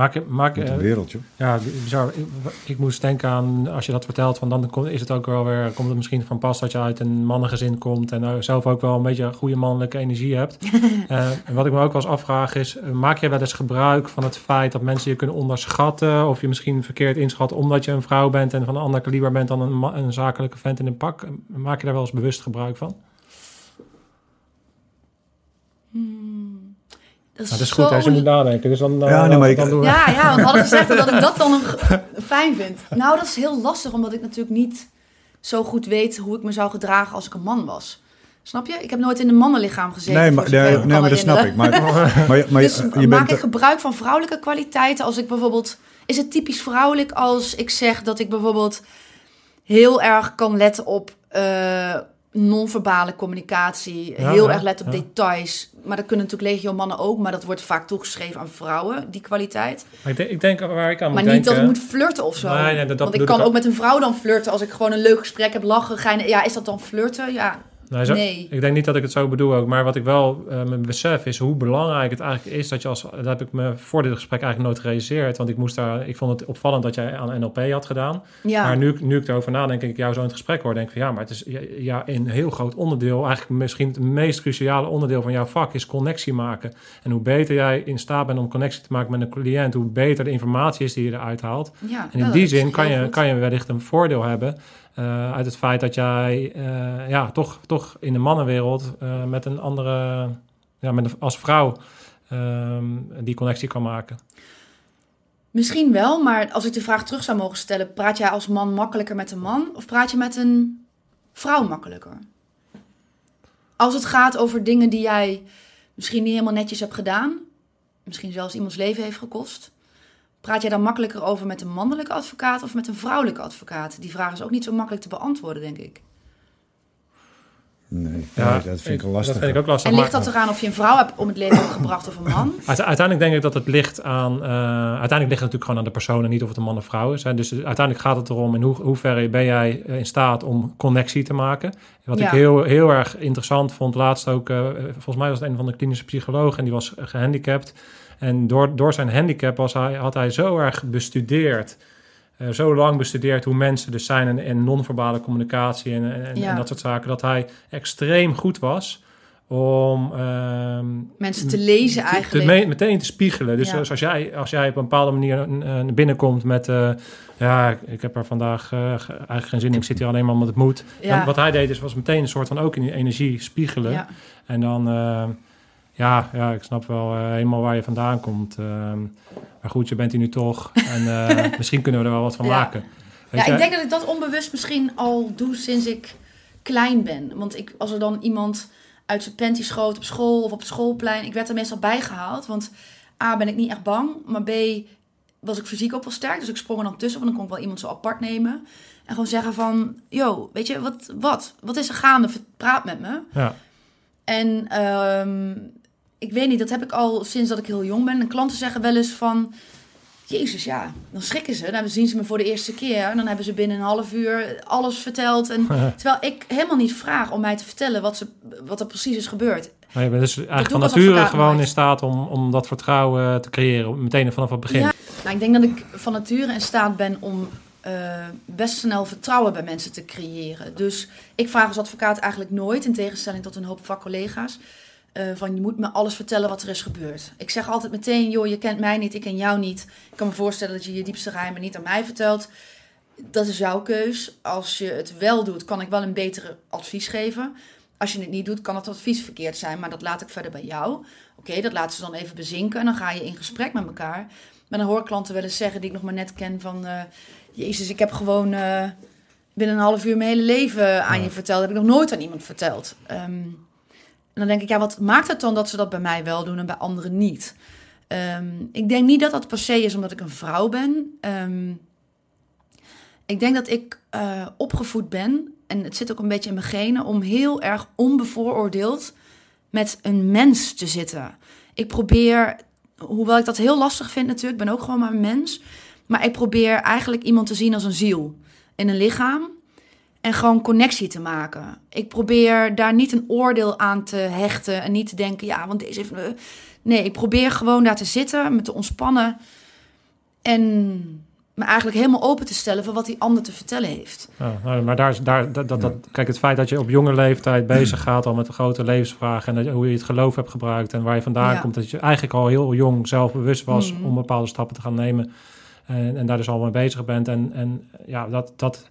Maak, maak, eh, een wereld, joh. Ja, bizar. Ik, ik moest denken aan, als je dat vertelt, van dan kom- is het ook wel weer, komt het misschien van pas dat je uit een mannengezin komt en nou zelf ook wel een beetje goede mannelijke energie hebt. Eh, en wat ik me ook wel eens afvraag is, eh, maak je wel eens gebruik van het feit dat mensen je kunnen onderschatten of je misschien verkeerd inschat omdat je een vrouw bent en van een ander kaliber bent dan een, een zakelijke vent in een pak? Maak je daar wel eens bewust gebruik van? Dat Nou, dat is goed, als je moet nadenken. Dus dan, eh, Ja, nee, dan- maar ik- dan doen we- Ja, ja, want we hadden gezegd dat ik dat dan nog fijn vind. Nou, dat is heel lastig, omdat ik natuurlijk niet zo goed weet hoe ik me zou gedragen als ik een man was. Snap je? Ik heb nooit in een mannenlichaam gezeten. Nee, maar, nee, nee, maar dat snap ik. Maar, maar, je- maar je- dus je maak bent... ik gebruik van vrouwelijke kwaliteiten als ik bijvoorbeeld... Is het typisch vrouwelijk als ik zeg dat ik bijvoorbeeld heel erg kan letten op eh, non-verbale communicatie. Ja, heel ja, erg letten op ja. details. Maar dat kunnen natuurlijk legio mannen ook. Maar dat wordt vaak toegeschreven aan vrouwen, die kwaliteit. Maar ik, denk, ik denk waar ik aan Maar moet niet denken... dat ik moet flirten of zo. Nee, nee, dat- dat Want ik kan ik ook met een vrouw dan flirten als ik gewoon een leuk gesprek heb, lachen, gein. Ja, is dat dan flirten? Ja, Nee, zo- Nee. Ik denk niet dat ik het zo bedoel ook. Maar wat ik wel eh me besef is hoe belangrijk het eigenlijk is dat je als... Dat heb ik me voor dit gesprek eigenlijk nooit gerealiseerd. Want ik moest daar... Ik vond het opvallend dat jij aan NLP had gedaan. ja. Maar nu, ik- nu ik erover nadenk en ik jou zo in het gesprek hoor... denk ik van ja, maar het is ja, een heel groot onderdeel... Eigenlijk misschien het meest cruciale onderdeel van jouw vak... is connectie maken. En hoe beter jij in staat bent om connectie te maken met een cliënt... hoe beter de informatie is die je eruit haalt. ja. En in Ja, die zin kan je, goed. kan je wellicht een voordeel hebben eh, uit het feit dat jij eh, ja, toch, toch in de mannenwereld eh, met een andere, ja, met als vrouw ehm, die connectie kan maken. Misschien wel, maar als ik de vraag terug zou mogen stellen, praat jij als man makkelijker met een man of praat je met een vrouw makkelijker? Als het gaat over dingen die jij misschien niet helemaal netjes hebt gedaan, misschien zelfs iemands leven heeft gekost, praat jij dan makkelijker over met een mannelijke advocaat of met een vrouwelijke advocaat? Die vraag is ook niet zo makkelijk te beantwoorden, denk ik. Nee, Ja, nee, dat vind ik wel lastig. Dat vind ik ook lastig. En ligt dat eraan of je een vrouw hebt om het leven hebt gebracht of een man? Uite- Uiteindelijk denk ik dat het ligt aan. eh, uiteindelijk ligt het natuurlijk gewoon aan de persoon en niet of het een man of vrouw is. Hè. Dus uiteindelijk gaat het erom in hoe, hoeverre ben jij eh, in staat om connectie te maken. Wat Ja. ik heel, heel erg interessant vond, laatst ook, eh, volgens mij was het een van de klinische psychologen en die was gehandicapt. En door, door zijn handicap was hij, had hij zo erg bestudeerd. eh, zo lang bestudeerd hoe mensen dus zijn en, en non-verbale communicatie en, en, Ja. en dat soort zaken, dat hij extreem goed was om ehm, Mensen te lezen te- te eigenlijk. me- meteen te spiegelen. Dus Ja. als, jij, als jij op een bepaalde manier eh, binnenkomt met... eh, ja, ik heb er vandaag ge- eigenlijk geen zin in. Ik zit hier alleen maar omdat het moet. Ja. Dan, wat hij deed is, was meteen een soort van ook in die energie spiegelen. Ja. En dan... ja, ja, ik snap wel eh, helemaal waar je vandaan komt. Ehm, maar goed, je bent hier nu toch. En eh, misschien kunnen we er wel wat van Ja. maken. Weet Ja, je? ik denk dat ik dat onbewust misschien al doe sinds ik klein ben. Want ik, als er dan iemand uit zijn panty schoot op school of op het schoolplein, ik werd er meestal bijgehaald. Want A, ben ik niet echt bang, maar B, was ik fysiek ook wel sterk. Dus ik sprong er dan tussen, want dan kon ik wel iemand zo apart nemen. En gewoon zeggen van, yo, weet je, wat, wat, wat is er gaande? Praat met me. Ja. En ehm, ik weet niet, dat heb ik al sinds dat ik heel jong ben. En klanten zeggen wel eens van... Jezus, ja, dan schrikken ze. Dan zien ze me voor de eerste keer. En dan hebben ze binnen een half uur alles verteld. En, terwijl ik helemaal niet vraag om mij te vertellen wat, ze, wat er precies is gebeurd. Maar je bent dus eigenlijk van nature gewoon in staat om, om dat vertrouwen te creëren. Meteen vanaf het begin. Ja. Nou, ik denk dat ik van nature in staat ben om eh, best snel vertrouwen bij mensen te creëren. Dus ik vraag als advocaat eigenlijk nooit, in tegenstelling tot een hoop vakcollega's, eh, van je moet me alles vertellen wat er is gebeurd. Ik zeg altijd meteen, joh, je kent mij niet, ik ken jou niet. Ik kan me voorstellen dat je je diepste geheimen niet aan mij vertelt. Dat is jouw keus. Als je het wel doet, kan ik wel een betere advies geven. Als je het niet doet, kan het advies verkeerd zijn, maar dat laat ik verder bij jou. Oké, dat laten ze dan even bezinken en dan ga je in gesprek met elkaar. Maar dan hoor ik klanten wel eens zeggen die ik nog maar net ken van... eh, Jezus, ik heb gewoon eh, binnen een half uur mijn hele leven aan je verteld. Dat heb ik nog nooit aan iemand verteld. Ehm, en dan denk ik, ja, wat maakt het dan dat ze dat bij mij wel doen en bij anderen niet? Ehm, ik denk niet dat dat per se is omdat ik een vrouw ben. Ehm, ik denk dat ik eh, opgevoed ben, en het zit ook een beetje in mijn genen, om heel erg onbevooroordeeld met een mens te zitten. Ik probeer, hoewel ik dat heel lastig vind natuurlijk, ik ben ook gewoon maar een mens. Maar ik probeer eigenlijk iemand te zien als een ziel in een lichaam. En gewoon connectie te maken. Ik probeer daar niet een oordeel aan te hechten. En niet te denken, ja, want deze heeft... Nee, ik probeer gewoon daar te zitten, me te ontspannen. En me eigenlijk helemaal open te stellen voor wat die ander te vertellen heeft. Ja, nou, maar daar, is- daar, dat, dat, dat, kijk, het feit dat je op jonge leeftijd bezig gaat al met de grote levensvragen en dat, je- hoe je het geloof hebt gebruikt en waar je vandaan Ja. komt, dat je eigenlijk al heel jong zelf bewust was Mhm. om bepaalde stappen te gaan nemen en, en daar dus al mee bezig bent. En, en ja, dat, dat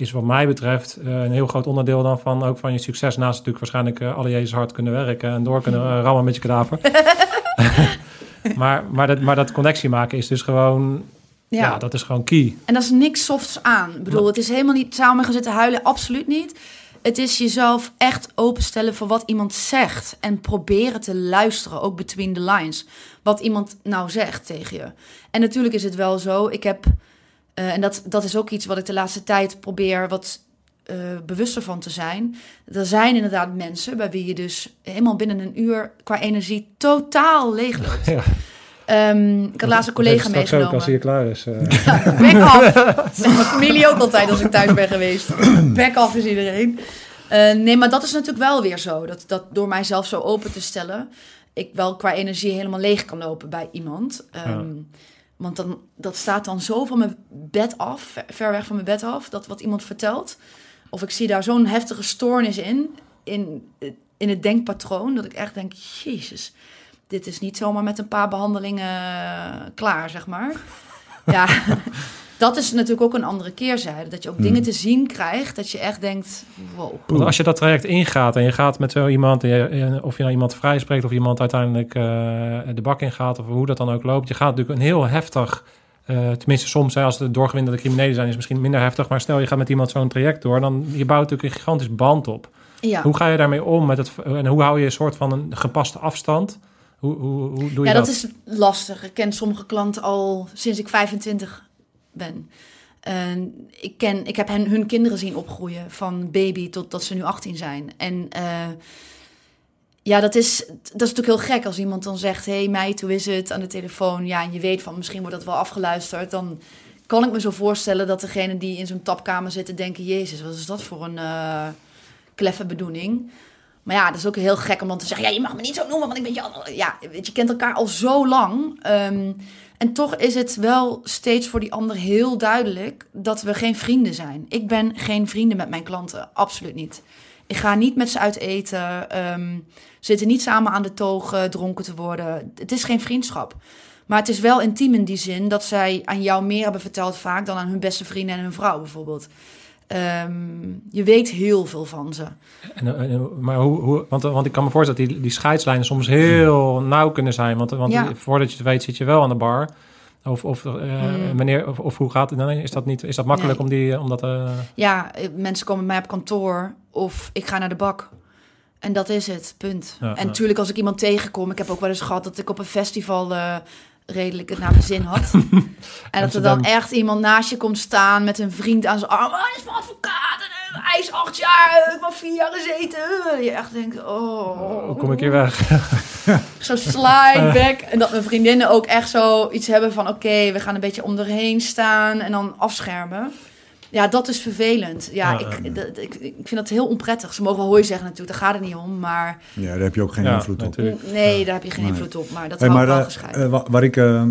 is wat mij betreft eh, een heel groot onderdeel dan van ook van je succes. Naast natuurlijk waarschijnlijk eh, alle Jezus hard kunnen werken en door kunnen eh, rammen met je kadaver. maar, maar, dat, maar dat connectie maken is dus gewoon, ja. dat is gewoon key. En dat is niks softs aan. Ik bedoel, het is helemaal niet samen gaan zitten huilen, absoluut niet. Het is jezelf echt openstellen voor wat iemand zegt. En proberen te luisteren, ook between the lines. Wat iemand nou zegt tegen je. En natuurlijk is het wel zo, ik heb... eh, en dat, dat is ook iets wat ik de laatste tijd probeer wat eh, bewuster van te zijn. Er zijn inderdaad mensen bij wie je dus helemaal binnen een uur qua energie totaal leegloopt. Ja. Ehm, ik had laatst een collega meegenomen. als hij klaar is. eh. Back. Dat zegt mijn familie ook altijd als ik thuis ben geweest. Back af is iedereen. Nee, maar dat is natuurlijk wel weer zo. Dat, dat door mijzelf zo open te stellen... ik wel qua energie helemaal leeg kan lopen bij iemand. Ehm, Ja. Want dan, dat staat dan zo van mijn bed af, ver, weg van mijn bed af... dat wat iemand vertelt. Of ik zie daar zo'n heftige stoornis in, in, in het denkpatroon... dat ik echt denk, jezus... Dit is niet zomaar met een paar behandelingen eh, klaar, zeg maar. Ja, dat is natuurlijk ook een andere keerzijde. Dat je ook dingen te zien krijgt, dat je echt denkt, wow. Want als je dat traject ingaat en je gaat met zo iemand, of je nou iemand vrijspreekt of iemand uiteindelijk eh, de bak ingaat of hoe dat dan ook loopt, je gaat natuurlijk een heel heftig, eh, tenminste soms hè, als de doorgewinterde criminelen zijn, is misschien minder heftig, maar stel je gaat met iemand zo'n traject door, dan je bouwt natuurlijk een gigantisch band op. Ja, Hoe ga je daarmee om met het en hoe hou je een soort van een gepaste afstand? Hoe, hoe, hoe doe je ja dat? dat is lastig. Ik ken sommige klanten al sinds ik 25 ben. En ik, ken, ik heb hen, hun kinderen zien opgroeien, van baby tot dat ze nu 18 zijn. En eh, ja, dat is, dat is natuurlijk heel gek als iemand dan zegt... hey meid, hoe is het aan de telefoon? Ja, en je weet van misschien wordt dat wel afgeluisterd. Dan kan ik me zo voorstellen dat degene die in zo'n tapkamer zitten denken... Jezus, wat is dat voor een uh, kleffe bedoeling? Maar ja, dat is ook heel gek om dan te zeggen... Ja, je mag me niet zo noemen, want ik ben je... Ja, je, kent elkaar al zo lang. Um, en toch is het wel steeds voor die ander heel duidelijk... dat we geen vrienden zijn. Ik ben geen vrienden met mijn klanten, absoluut niet. Ik ga niet met ze uit eten. Um, zitten niet samen aan de togen dronken te worden. Het is geen vriendschap. Maar het is wel intiem in die zin dat zij aan jou meer hebben verteld vaak dan aan hun beste vrienden en hun vrouw bijvoorbeeld. Um, je weet heel veel van ze. En, en, maar hoe, hoe, want, want ik kan me voorstellen dat die, die scheidslijnen soms heel nauw kunnen zijn. Want, want ja. voordat je het weet zit je wel aan de bar. Of, of, uh, mm. meneer, of, of, hoe gaat het? dan? is dat, niet, is dat makkelijk nee. om, die, om dat... Uh... Ja, mensen komen bij mij op kantoor of ik ga naar de bak. En dat is het, punt. Ja, en natuurlijk als ik iemand tegenkom... Ik heb ook wel eens gehad dat ik op een festival... Uh, redelijk het naar mijn zin had. en dat er dan echt iemand naast je komt staan... met een vriend aan zijn arm. Oh, dat is mijn advocaat. En, hij is acht jaar. Ik heb vier jaar gezeten. Je echt denkt... Oh, hoe kom ik hier weg? zo slide back. En dat mijn vriendinnen ook echt zo iets hebben van... oké, okay, we gaan een beetje om erheen staan... en dan afschermen. Ja, dat is vervelend. Ja, ik, dat, ik, ik vind dat heel onprettig. Ze mogen wel hooi zeggen natuurlijk, daar gaat het niet om, maar... Ja, daar heb je ook geen ja, invloed op. Nee, daar heb je geen invloed op, maar dat hey, maar, wel uh, gescheiden. Uh, waar ik, uh,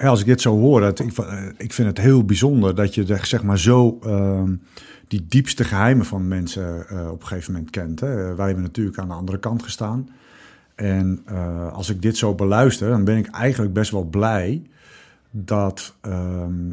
als ik dit zo hoor, dat, ik, ik vind het heel bijzonder dat je zeg maar zo ehm, die diepste geheimen van mensen op een gegeven moment kent. Hè. Wij hebben natuurlijk aan de andere kant gestaan. En als ik dit zo beluister, dan ben ik eigenlijk best wel blij dat... Ehm,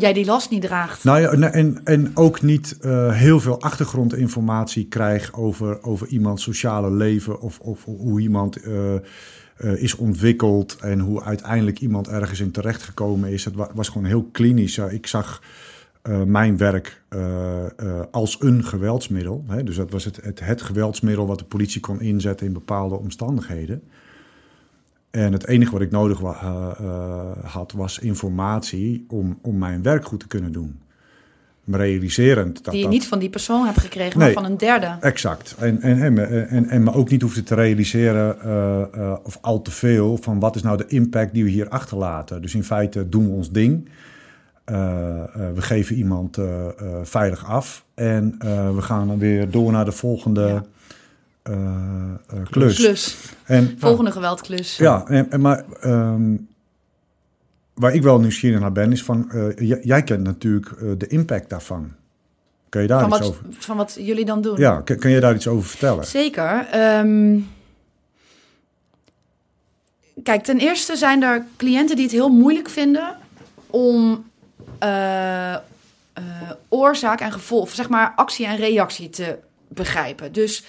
jij die last niet draagt. Nou ja, en, en ook niet uh, heel veel achtergrondinformatie krijg over, over iemands sociale leven of, of hoe iemand uh, uh, is ontwikkeld en hoe uiteindelijk iemand ergens in terechtgekomen is. Het was gewoon heel klinisch. ik zag mijn werk als een geweldsmiddel. Hè? Dus dat was het, het geweldsmiddel wat de politie kon inzetten in bepaalde omstandigheden. En het enige wat ik nodig uh, uh, had was informatie om, om mijn werk goed te kunnen doen. Realiserend dat Die je niet van die persoon hebt gekregen, nee, maar van een derde. Exact. En, en, en, en, en me ook niet hoefde te realiseren uh, of al te veel van wat is nou de impact die we hier achterlaten. Dus in feite doen we ons ding. we geven iemand veilig af en we gaan dan weer door naar de volgende... Ja klus. klus. En, Volgende geweldklus. Ja, en, en maar um, waar ik wel nieuwsgierig naar ben, is van, uh, jij kent natuurlijk de impact daarvan. Kun je daar van iets wat, over? Van wat jullie dan doen? Ja, kun, kun je daar iets over vertellen? Zeker. Um, kijk, ten eerste zijn er cliënten die het heel moeilijk vinden om uh, oorzaak en gevolg, zeg maar actie en reactie te begrijpen. Dus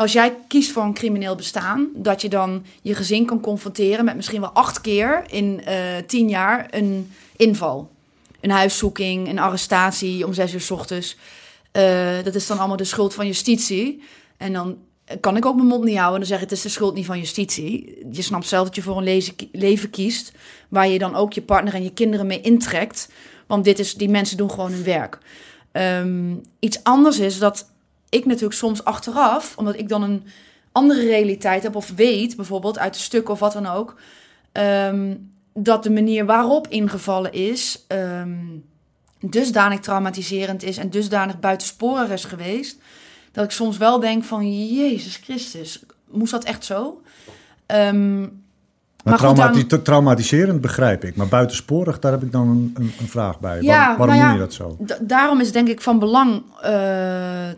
als jij kiest voor een crimineel bestaan, dat je dan je gezin kan confronteren met misschien wel acht keer in uh, tien jaar een inval. Een huiszoeking, een arrestatie om zes uur s ochtends. Uh, dat is dan allemaal de schuld van justitie. En dan kan ik ook mijn mond niet houden en dan zeggen het is de schuld niet van justitie. Je snapt zelf dat je voor een leven kiest waar je dan ook je partner en je kinderen mee intrekt. Want dit is, die mensen doen gewoon hun werk. Um, iets anders is dat ik natuurlijk soms achteraf, omdat ik dan een andere realiteit heb of weet, bijvoorbeeld uit de stukken of wat dan ook, um, dat de manier waarop ingevallen is um, dusdanig traumatiserend is en dusdanig buitensporig is geweest, dat ik soms wel denk van Jezus Christus, moest dat echt zo? Um, maar, traumati dan... traumatiserend begrijp ik, maar buitensporig, daar heb ik dan een, een, een vraag bij. Ja, waarom ja, noem je dat zo? Daarom is denk ik van belang uh,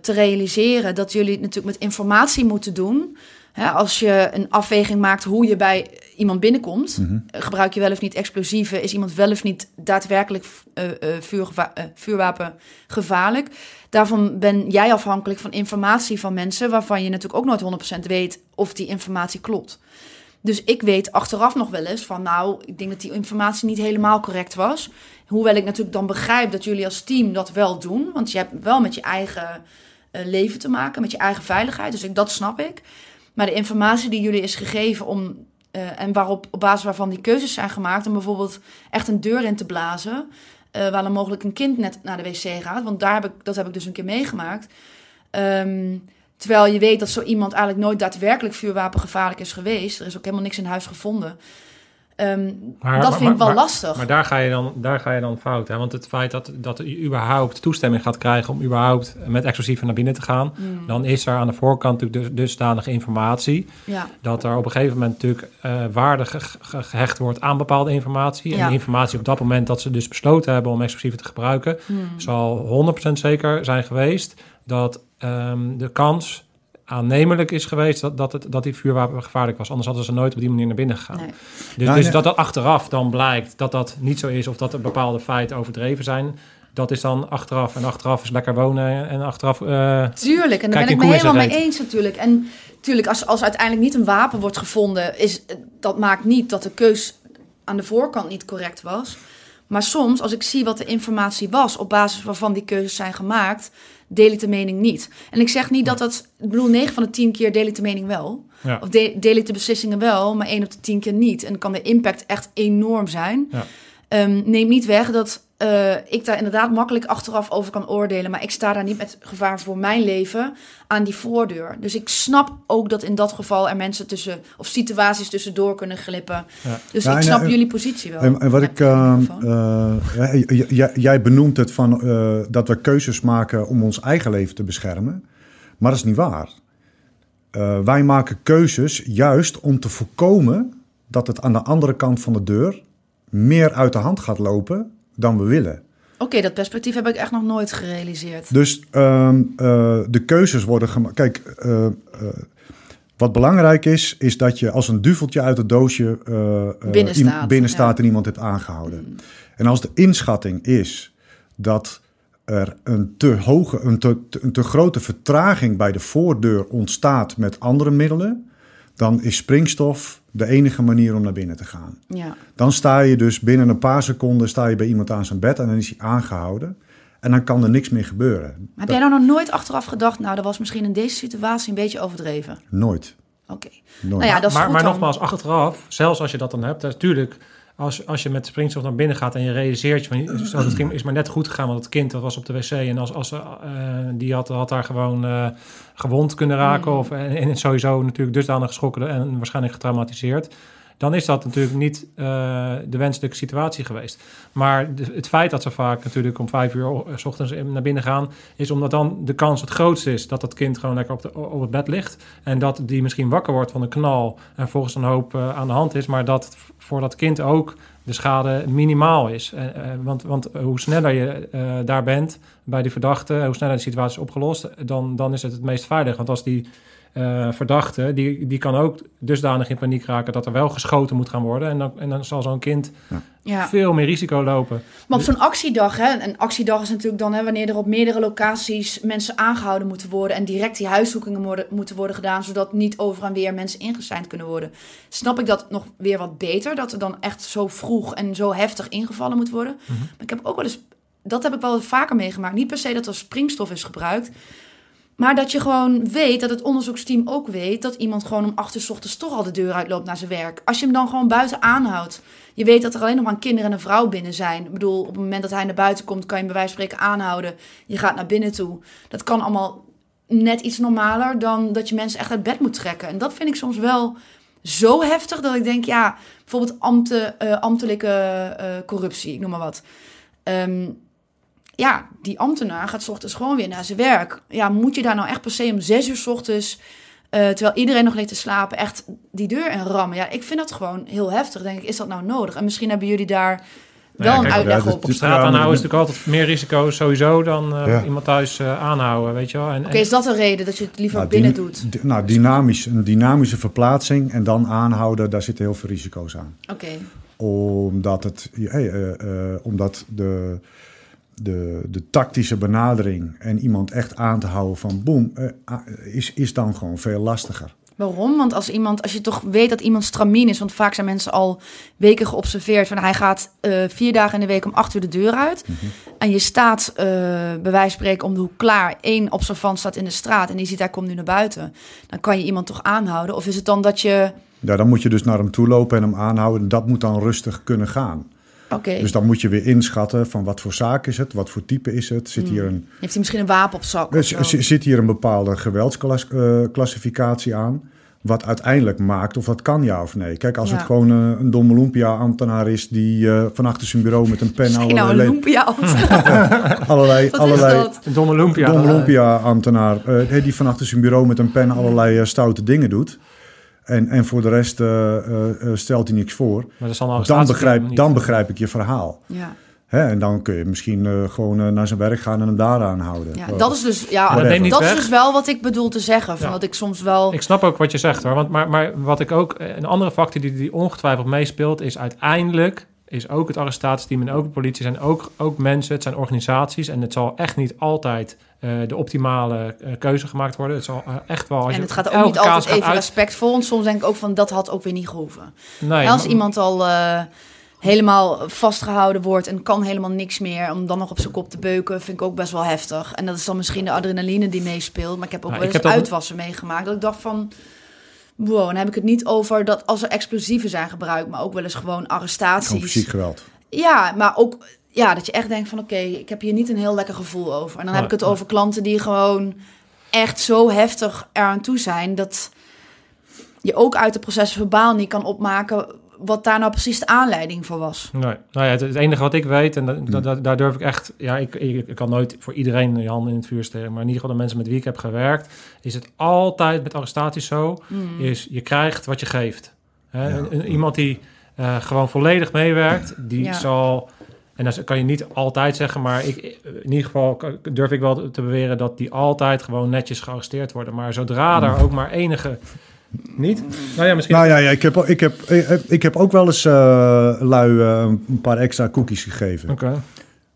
te realiseren dat jullie het natuurlijk met informatie moeten doen. als je een afweging maakt hoe je bij iemand binnenkomt, mm -hmm. gebruik je wel of niet explosieven, is iemand wel of niet daadwerkelijk uh, uh, vuurwapen gevaarlijk. Daarvan ben jij afhankelijk van informatie van mensen waarvan je natuurlijk ook nooit 100% weet of die informatie klopt. Dus ik weet achteraf nog wel eens van, nou, ik denk dat die informatie niet helemaal correct was. Hoewel ik natuurlijk dan begrijp dat jullie als team dat wel doen. Want je hebt wel met je eigen uh, leven te maken, met je eigen veiligheid. Dus ik, dat snap ik. Maar de informatie die jullie is gegeven om, uh, en waarop, op basis waarvan die keuzes zijn gemaakt, om bijvoorbeeld echt een deur in te blazen. eh, waar dan mogelijk een kind net naar de wc gaat. Want daar heb ik, dat heb ik dus een keer meegemaakt. Ehm, terwijl je weet dat zo iemand eigenlijk nooit daadwerkelijk vuurwapengevaarlijk is geweest. Er is ook helemaal niks in huis gevonden. Ehm, Maar- dat maar- vind ik wel maar- lastig. Maar daar ga je dan, daar ga je dan fout. Hè? Want het feit dat, dat je überhaupt toestemming gaat krijgen om überhaupt met explosieven naar binnen te gaan, Mm. dan is er aan de voorkant natuurlijk dus, dusdanige informatie ja. dat er op een gegeven moment natuurlijk eh waarde ge- ge- gehecht wordt aan bepaalde informatie. En Ja. die informatie op dat moment dat ze dus besloten hebben om explosieven te gebruiken, Hmm. zal 100% zeker zijn geweest dat ehm, de kans aannemelijk is geweest dat, dat, het, dat die vuurwapen gevaarlijk was. Anders hadden ze nooit op die manier naar binnen gegaan. Nee. Dus, Nou, dus nee. dat dat achteraf dan blijkt dat dat niet zo is of dat er bepaalde feiten overdreven zijn, dat is dan achteraf. En achteraf is lekker wonen en achteraf... eh, Tuurlijk, en daar ben ik me helemaal mee eens natuurlijk. En tuurlijk, als, als uiteindelijk niet een wapen wordt gevonden, is, dat maakt niet dat de keus aan de voorkant niet correct was. Maar soms, als ik zie wat de informatie was, op basis waarvan die keuzes zijn gemaakt, deel ik de mening niet. En ik zeg niet dat dat, ik bedoel, 9 van de 10 keer deel ik de mening wel. ja. Of de- deel ik de beslissingen wel, maar 1 op de 10 keer niet. En dan kan de impact echt enorm zijn. Ja. Ehm, neem niet weg dat eh, ik daar inderdaad makkelijk achteraf over kan oordelen. Maar ik sta daar niet met gevaar voor mijn leven aan die voordeur. Dus ik snap ook dat in dat geval er mensen tussen, of situaties tussendoor kunnen glippen. Ja. Dus Ja, ik snap eh, jullie positie wel. En, en wat ik. er eh, jij benoemt het van dat we keuzes maken om ons eigen leven te beschermen. Maar dat is niet waar. Wij maken keuzes juist om te voorkomen dat het aan de andere kant van de deur meer uit de hand gaat lopen dan we willen. Oké, dat perspectief heb ik echt nog nooit gerealiseerd. Dus ehm, eh, de keuzes worden gemaakt. Kijk, eh, eh, wat belangrijk is, is dat je als een duveltje uit het doosje eh, eh, Binnen iem- staat, binnen ja. staat en iemand hebt aangehouden. En als de inschatting is dat er een te hoge, een te, een te grote vertraging bij de voordeur ontstaat met andere middelen, dan is springstof de enige manier om naar binnen te gaan. Ja. Dan sta je dus binnen een paar seconden sta je bij iemand aan zijn bed en dan is hij aangehouden. En dan kan er niks meer gebeuren. Heb jij nou nog nooit achteraf gedacht, nou, dat was misschien in deze situatie een beetje overdreven? Nooit. Oké. Nou ja, dat is maar goed maar dan. nogmaals, achteraf, zelfs als je dat dan hebt, natuurlijk, als, als je met springstof naar binnen gaat en je realiseert je van, zo, dat kind is maar net goed gegaan, want het kind dat was op de wc en als, als, eh, die had, had daar gewoon eh, gewond kunnen raken Mm. of en, en sowieso natuurlijk dusdanig geschrokken en waarschijnlijk getraumatiseerd. Dan is dat natuurlijk niet eh, de wenselijke situatie geweest. Maar het feit dat ze vaak natuurlijk om vijf uur s ochtends naar binnen gaan, is omdat dan de kans het grootste is dat dat kind gewoon lekker op, de, op het bed ligt. En dat die misschien wakker wordt van een knal en volgens een hoop eh, aan de hand is. Maar dat voor dat kind ook de schade minimaal is. Eh, want, want hoe sneller je daar bent bij die verdachte, hoe sneller de situatie is opgelost, dan, dan is het het meest veilig. Want als die eh, verdachte, die, die kan ook dusdanig in paniek raken dat er wel geschoten moet gaan worden. En dan, en dan zal zo'n kind Ja. veel meer risico lopen. Maar op zo'n actiedag, hè, een actiedag is natuurlijk dan hè, wanneer er op meerdere locaties mensen aangehouden moeten worden en direct die huiszoekingen worden, moeten worden gedaan, zodat niet over en weer mensen ingeseind kunnen worden. Snap ik dat nog weer wat beter, dat er dan echt zo vroeg en zo heftig ingevallen moet worden. Mhm. Maar ik heb ook wel eens, dat heb ik wel vaker meegemaakt. Niet per se dat er springstof is gebruikt, maar dat je gewoon weet, dat het onderzoeksteam ook weet, dat iemand gewoon om acht uur ochtends toch al de deur uitloopt naar zijn werk. Als je hem dan gewoon buiten aanhoudt. Je weet dat er alleen nog maar een kinder en een vrouw binnen zijn. Ik bedoel, op het moment dat hij naar buiten komt, kan je hem bij wijze van spreken aanhouden. Je gaat naar binnen toe. Dat kan allemaal net iets normaler dan dat je mensen echt uit bed moet trekken. En dat vind ik soms wel zo heftig dat ik denk, ja, bijvoorbeeld eh, ambtelijke eh, corruptie, ik noem maar wat. Ehm, ja, die ambtenaar gaat 's ochtends gewoon weer naar zijn werk. Ja, moet je daar nou echt per se om zes uur 's ochtends, eh, terwijl iedereen nog ligt te slapen, echt die deur in rammen? Ja, ik vind dat gewoon heel heftig. Denk ik, is dat nou nodig? En misschien hebben jullie daar wel ja, een kijk, uitleg ja, dus- op. Op Oké, straat aanhouden is natuurlijk altijd meer risico sowieso dan eh, Ja. iemand thuis eh, aanhouden, weet je wel. En, en- is dat een reden dat je het liever Nou, binnen doet? nou, dynamisch, een dynamische verplaatsing en dan aanhouden, daar zitten heel veel risico's aan. Oké, Omdat, het, eh, eh, omdat de, de, de tactische benadering en iemand echt aan te houden van boem, eh, ah, is, is dan gewoon veel lastiger. Waarom? Want als iemand, als je toch weet dat iemand stramien is, want vaak zijn mensen al weken geobserveerd van hij gaat eh, vier dagen in de week om acht uur de deur uit. En je staat eh, bij wijze van spreken om de hoek klaar. Eén observant staat in de straat en die ziet hij komt nu naar buiten. Dan kan je iemand toch aanhouden? Of is het dan dat je. Ja, dan moet je dus naar hem toe lopen en hem aanhouden. En dat moet dan rustig kunnen gaan. Oké. Dus dan moet je weer inschatten van wat voor zaak is het, wat voor type is het. Zit hier een, Heeft hij misschien een wapen op zak? eh, of z- zo? z- zit hier een bepaalde geweldsclassificatie aan? Wat uiteindelijk maakt of dat kan ja of nee. Kijk, als Ja. het gewoon eh, een domme Olympia-ambtenaar is die eh, van achter zijn bureau met een pen Misschien nou allerlei, een lumpia. allerlei, Wat is allerlei dat? Een domme lumpia. Dom Eh, Olympia-ambtenaar eh, die van achter zijn bureau met een pen allerlei eh, stoute dingen doet. En, en voor de rest eh, eh, eh, stelt hij niks voor. Maar dat is dan, begrijp, niet. dan begrijp ik je verhaal. Ja. Hè? En dan kun je misschien eh, gewoon eh, naar zijn werk gaan en hem daar aanhouden. Ja, dat is dus, ja, dat is dus wel wat ik bedoel te zeggen. Van Ja. Dat ik soms wel... Ik snap ook wat je zegt hoor. Want, maar, maar wat ik ook. Een andere factor die, die ongetwijfeld meespeelt, is uiteindelijk. Is ook het arrestatieteam en ook de politie zijn ook, ook mensen, het zijn organisaties. En het zal echt niet altijd de optimale eh, keuze gemaakt worden. Het zal eh, echt wel. Als en je het gaat ook niet altijd even uit- respectvol. En soms denk ik ook van, dat had ook weer niet gehoeven. Nee, als maar- iemand al eh, helemaal vastgehouden wordt en kan helemaal niks meer... om dan nog op zijn kop te beuken, vind ik ook best wel heftig. En dat is dan misschien de adrenaline die meespeelt. Maar ik heb ook Ja, wel eens dat- uitwassen meegemaakt. Dat ik dacht van... Wow, dan heb ik het niet over dat als er explosieven zijn gebruikt... maar ook wel eens gewoon Gewoon arrestaties. fysiek geweld. Ja, maar ook ja, dat je echt denkt van oké, ik heb hier niet een heel lekker gevoel over. En dan heb ik het over klanten die gewoon echt zo heftig eraan toe zijn dat je ook uit de processen verbaal niet kan opmaken wat daar nou precies de aanleiding voor was. Nee, nou ja, het, het enige wat ik weet, en Hmm. dat, dat- daar durf ik echt, ja, ik, ik, ik kan nooit voor iedereen je handen in het vuur steken, maar in ieder geval de mensen met wie ik heb gewerkt, is het altijd met arrestaties zo, is je krijgt wat je geeft. Hè? Ja. Een- een- iemand die eh, gewoon volledig meewerkt, die Ja. zal, en dat kan je niet altijd zeggen, maar ik, in ieder geval durf ik wel te beweren dat die altijd gewoon netjes gearresteerd worden. Maar zodra daar ook maar enige, niet? Nou ja, misschien... Nou ja, ja ik, heb, ik, heb, ik, heb ook wel eens eh, lui eh, een paar extra cookies gegeven. Oké.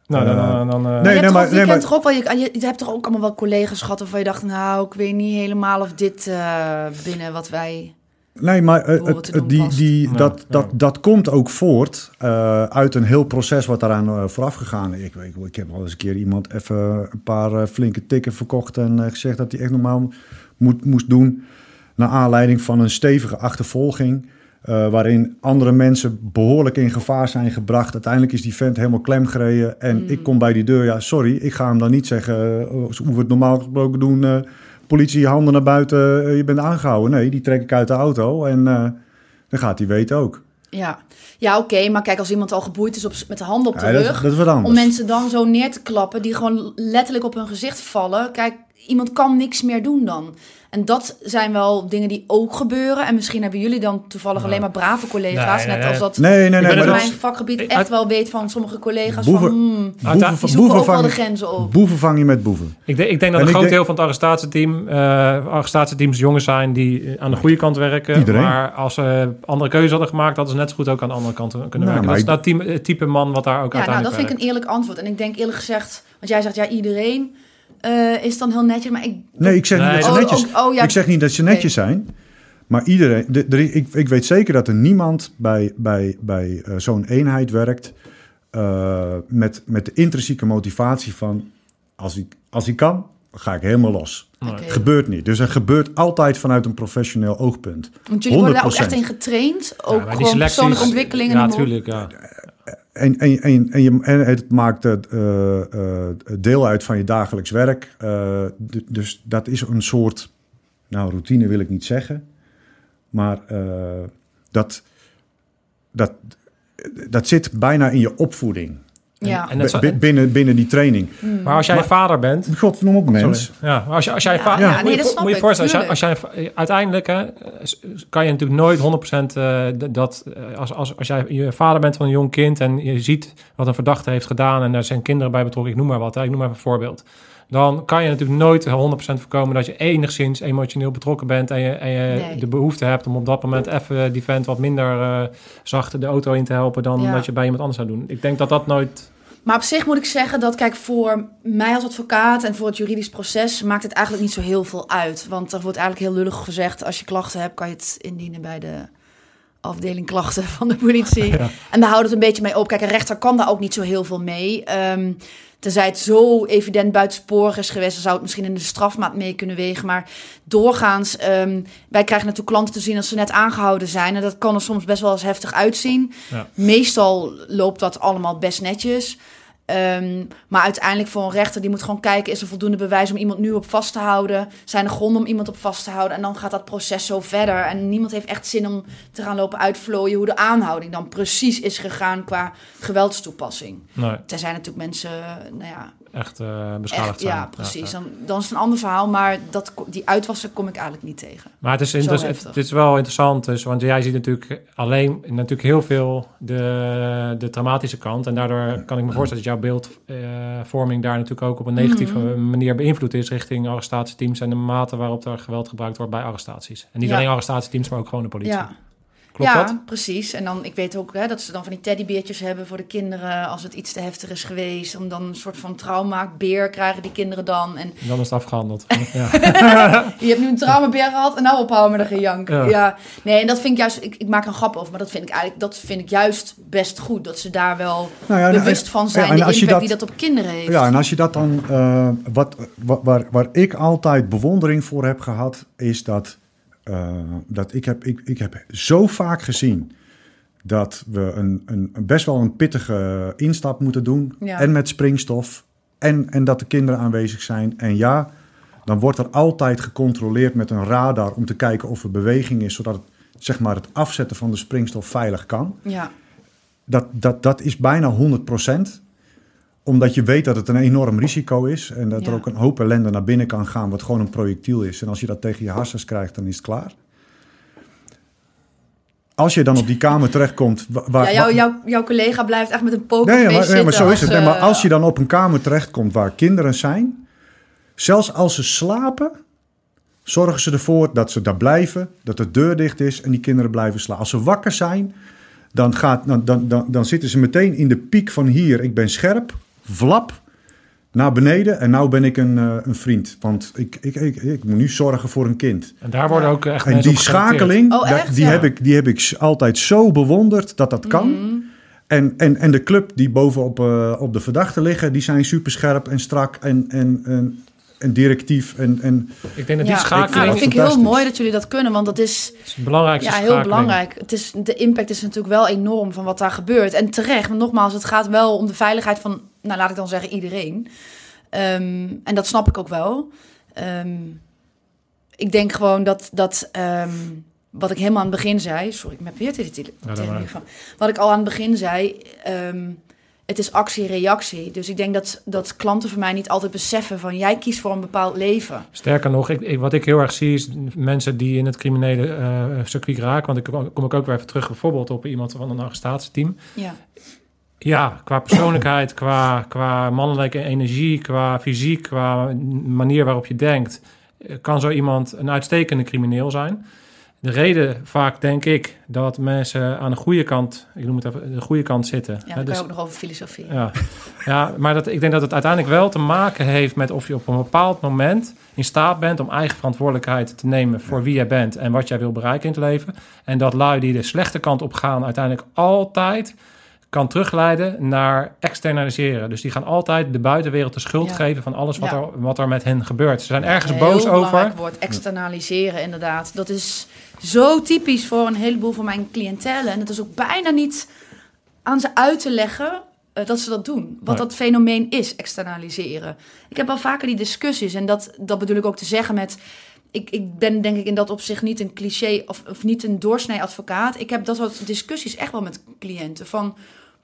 Nou, dan... Eh, dan, dan eh, nee, je, hebt toch maar- ook, je nee, maar- toch ook wel, je, je, je hebt toch ook allemaal wel collega's gehad waarvan je dacht, nou, ik weet niet helemaal of dit eh, binnen wat wij... Nee, maar eh, het, doen die, die, Ja, dat, ja. dat, dat komt ook voort eh, uit een heel proces wat daaraan eh, vooraf gegaan is. Ik, weet, ik heb al eens een keer iemand even een paar eh, flinke tikken verkocht en eh, gezegd dat hij echt normaal moet, moest doen. Naar aanleiding van een stevige achtervolging. eh, waarin andere mensen behoorlijk in gevaar zijn gebracht. Uiteindelijk is die vent helemaal klem gereden. En Mm. ik kom bij die deur. Ja, sorry, ik ga hem dan niet zeggen eh, hoe we het normaal gesproken doen. Politie, handen naar buiten, eh, je bent aangehouden. Nee, die trek ik uit de auto en eh, dan gaat hij weten ook. Ja, ja oké, maar kijk, als iemand al geboeid is op, met de handen op de Ja, rug... dat. Om mensen dan zo neer te klappen, die gewoon letterlijk op hun gezicht vallen. Kijk, iemand kan niks meer doen dan. En dat zijn wel dingen die ook gebeuren. En misschien hebben jullie dan toevallig alleen maar brave collega's. Nee, nee, net nee. als dat Nee, nee, nee. ik in dat, mijn vakgebied Ik- echt uit- wel weet van sommige collega's Boeven- van... hmm, boeven, die zoeken ook wel de vang, grenzen op. boeven vang je met boeven. Ik, denk- ik denk dat En een groot denk- deel van het arrestatieteam, eh arrestatieteams jongens zijn die eh, aan de goede kant werken. Iedereen. Maar als ze andere keuze hadden gemaakt, hadden ze net zo goed ook aan de andere kant kunnen Nou, werken. maar Dat is ik- nou type, man wat daar ook Ja, nou, uiteindelijk dat vind ik een eerlijk antwoord. En ik denk eerlijk gezegd, want jij zegt ja, iedereen eh, is dan heel netjes. Maar ik... Nee, ik zeg Nee, niet dat ze Oh, netjes oh, oh, ja. Ik zeg niet dat ze netjes zijn. Maar iedereen, de, de- ik, ik weet zeker dat er niemand bij, bij, bij eh, zo'n eenheid werkt eh, met, met de intrinsieke motivatie van als ik, als ik kan, ga ik helemaal los. Gebeurt niet. Dus er gebeurt altijd vanuit een professioneel oogpunt. Want jullie worden daar ook 100%. echt in getraind. Ook Ja, gewoon selecties- persoonlijke ontwikkeling. en Ja, noem maar op. natuurlijk. Ja. En, en, en, en, je, en het maakt eh, deel uit van je dagelijks werk. Eh, dus dat is een soort, nou routine wil ik niet zeggen. Maar dat, dat, dat zit bijna in je opvoeding. Ja. En dat binnen, binnen die training. Maar als jij vader bent, God, noem op mens. Sorry. Ja, maar als, je, als jij Ja, va- ja, moet nee, je, moet je voorstellen, als jij, als tuurlijk. jij uiteindelijk hè, kan je natuurlijk nooit 100% eh, dat eh, als, als, als jij je vader bent van een jong kind en je ziet wat een verdachte heeft gedaan en er zijn kinderen bij betrokken, ik noem maar wat, hè, ik noem maar een voorbeeld. Dan kan je natuurlijk nooit 100% voorkomen dat je enigszins emotioneel betrokken bent en je, en je Nee. de behoefte hebt om op dat moment even die vent wat minder eh, zacht de auto in te helpen dan Ja. dat je bij iemand anders zou doen. Ik denk dat dat nooit Maar op zich moet ik zeggen dat, kijk, voor mij als advocaat en voor het juridisch proces maakt het eigenlijk niet zo heel veel uit. Want er wordt eigenlijk heel lullig gezegd, als je klachten hebt, kan je het indienen bij de afdeling klachten van de politie. Ja. En daar houdt het een beetje mee op. Kijk, een rechter kan daar ook niet zo heel veel mee. Ehm tenzij het zo evident buitensporig is geweest, dan zou het misschien in de strafmaat mee kunnen wegen. Maar doorgaans, ehm, wij krijgen natuurlijk klanten te zien als ze net aangehouden zijn. En dat kan er soms best wel eens heftig uitzien. Ja. Meestal loopt dat allemaal best netjes. Ehm, maar uiteindelijk voor een rechter, die moet gewoon kijken... is er voldoende bewijs om iemand nu op vast te houden? Zijn er gronden om iemand op vast te houden? En dan gaat dat proces zo verder. En niemand heeft echt zin om te gaan lopen uitvlooien... hoe de aanhouding dan precies is gegaan qua geweldstoepassing. Nee, Tenzij natuurlijk mensen, nou ja, echt eh, beschadigd echt, zijn. ja, precies. Dan, dan is het een ander verhaal, maar dat, die uitwassen kom ik eigenlijk niet tegen. Maar het is, inter- het, het is wel interessant, dus, want jij ziet natuurlijk alleen natuurlijk heel veel de, de traumatische kant. En daardoor kan ik me voorstellen dat jouw beeldvorming daar natuurlijk ook op een negatieve Mhm. manier beïnvloed is richting arrestatieteams en de mate waarop er geweld gebruikt wordt bij arrestaties. En niet Ja. alleen arrestatieteams, maar ook gewoon de politie. Ja, Klopt ja dat? precies. En dan, ik weet ook hè, dat ze dan van die teddybeertjes hebben voor de kinderen... als het iets te heftig is geweest. Om dan een soort van trauma, beer krijgen die kinderen dan. En En dan is het afgehandeld. ja. je hebt nu een traumabeer gehad en nou ophouden met een gejank. Ja. Ja. nee, en dat vind ik juist... Ik, ik maak een grap over, maar dat vind ik eigenlijk... dat vind ik juist best goed. Dat ze daar wel Nou ja, en- bewust van ja, zijn. en de als je impact dat- die dat op kinderen heeft. Ja, en als je dat dan. eh, wat, wa- waar, waar ik altijd bewondering voor heb gehad, is dat. Eh, dat ik, heb, ik, ik heb zo vaak gezien dat we een, een, best wel een pittige instap moeten doen. Ja. En met springstof. En, en dat de kinderen aanwezig zijn. En ja, dan wordt er altijd gecontroleerd met een radar om te kijken of er beweging is, zodat het, zeg maar, het afzetten van de springstof veilig kan. Ja, Dat, dat, dat is bijna 100%. Omdat je weet dat het een enorm risico is. En dat er ook een hoop ellende naar binnen kan gaan. Wat gewoon een projectiel is. En als je dat tegen je hersens krijgt, dan is het klaar. Als je dan op die kamer terechtkomt. wa- Waar, ja jouw, collega blijft echt met een Nee, pokerface ja, maar, nee, maar zo is het. Nee, maar eh, als je dan op een kamer terechtkomt waar kinderen zijn. Zelfs als ze slapen. Zorgen ze ervoor dat ze daar blijven. Dat de deur dicht is en die kinderen blijven slapen. Als ze wakker zijn. Dan, gaat, dan, dan, dan, dan zitten ze meteen in de piek van hier. Ik ben scherp. Vlap. Naar beneden. En nou ben ik een, eh, een vriend. Want ik, ik, ik, ik moet nu zorgen voor een kind. En daar worden ook echt En die schakeling, Oh, echt? die, Ja. heb ik, die heb ik altijd zo bewonderd dat dat kan. Mhm. En, en, en de club die bovenop uh, op de verdachte liggen, die zijn super scherp en strak en, en, en, en directief. En, en Ik denk dat die ja, schakeling dat vind ik heel fantastisch. mooi dat jullie dat kunnen, want dat is is de belangrijkste ja, heel schakeling. belangrijk. Het is, de impact is natuurlijk wel enorm van wat daar gebeurt. En terecht, want nogmaals, het gaat wel om de veiligheid van, nou laat ik dan zeggen, iedereen. Ehm, en dat snap ik ook wel. Ehm, ik denk gewoon dat, dat ehm, wat ik helemaal aan het begin zei... Sorry, ik heb weer tele- Ja, van. Wat ik al aan het begin zei... het is actie-reactie. Dus ik denk dat, dat klanten van mij niet altijd beseffen van... jij kiest voor een bepaald leven. Sterker nog, ik, ik- wat ik heel erg zie is mensen die in het criminele eh, circuit raken. Want ik kom, kom ik ook weer even terug bijvoorbeeld op iemand van een arrestatieteam. Ja, Ja, qua persoonlijkheid, qua, qua mannelijke energie, qua fysiek, qua manier waarop je denkt, eh, kan zo iemand een uitstekende crimineel zijn. De reden vaak denk ik dat mensen aan de goede kant, ik noem het even, de goede kant zitten. ja kan dus- je ook nog over filosofie. ja, ja maar dat, ik denk dat het uiteindelijk wel te maken heeft met of je op een bepaald moment in staat bent om eigen verantwoordelijkheid te nemen voor wie jij bent en wat jij wil bereiken in het leven. En dat lui die de slechte kant op gaan uiteindelijk altijd kan terugleiden naar externaliseren. Dus die gaan altijd de buitenwereld de schuld Ja. geven van alles wat, Ja. er, wat er met hen gebeurt. Ze zijn ergens boos over. belangrijk woord, externaliseren inderdaad. Dat is zo typisch voor een heleboel van mijn cliëntelen. En het is ook bijna niet aan ze uit te leggen eh, dat ze dat doen. Wat Nee. dat fenomeen is, externaliseren. Ik heb wel vaker die discussies. En dat, dat bedoel ik ook te zeggen met... Ik, ik ben denk ik in dat opzicht niet een cliché of, of niet een doorsnee advocaat. Ik heb dat soort discussies echt wel met cliënten. Van,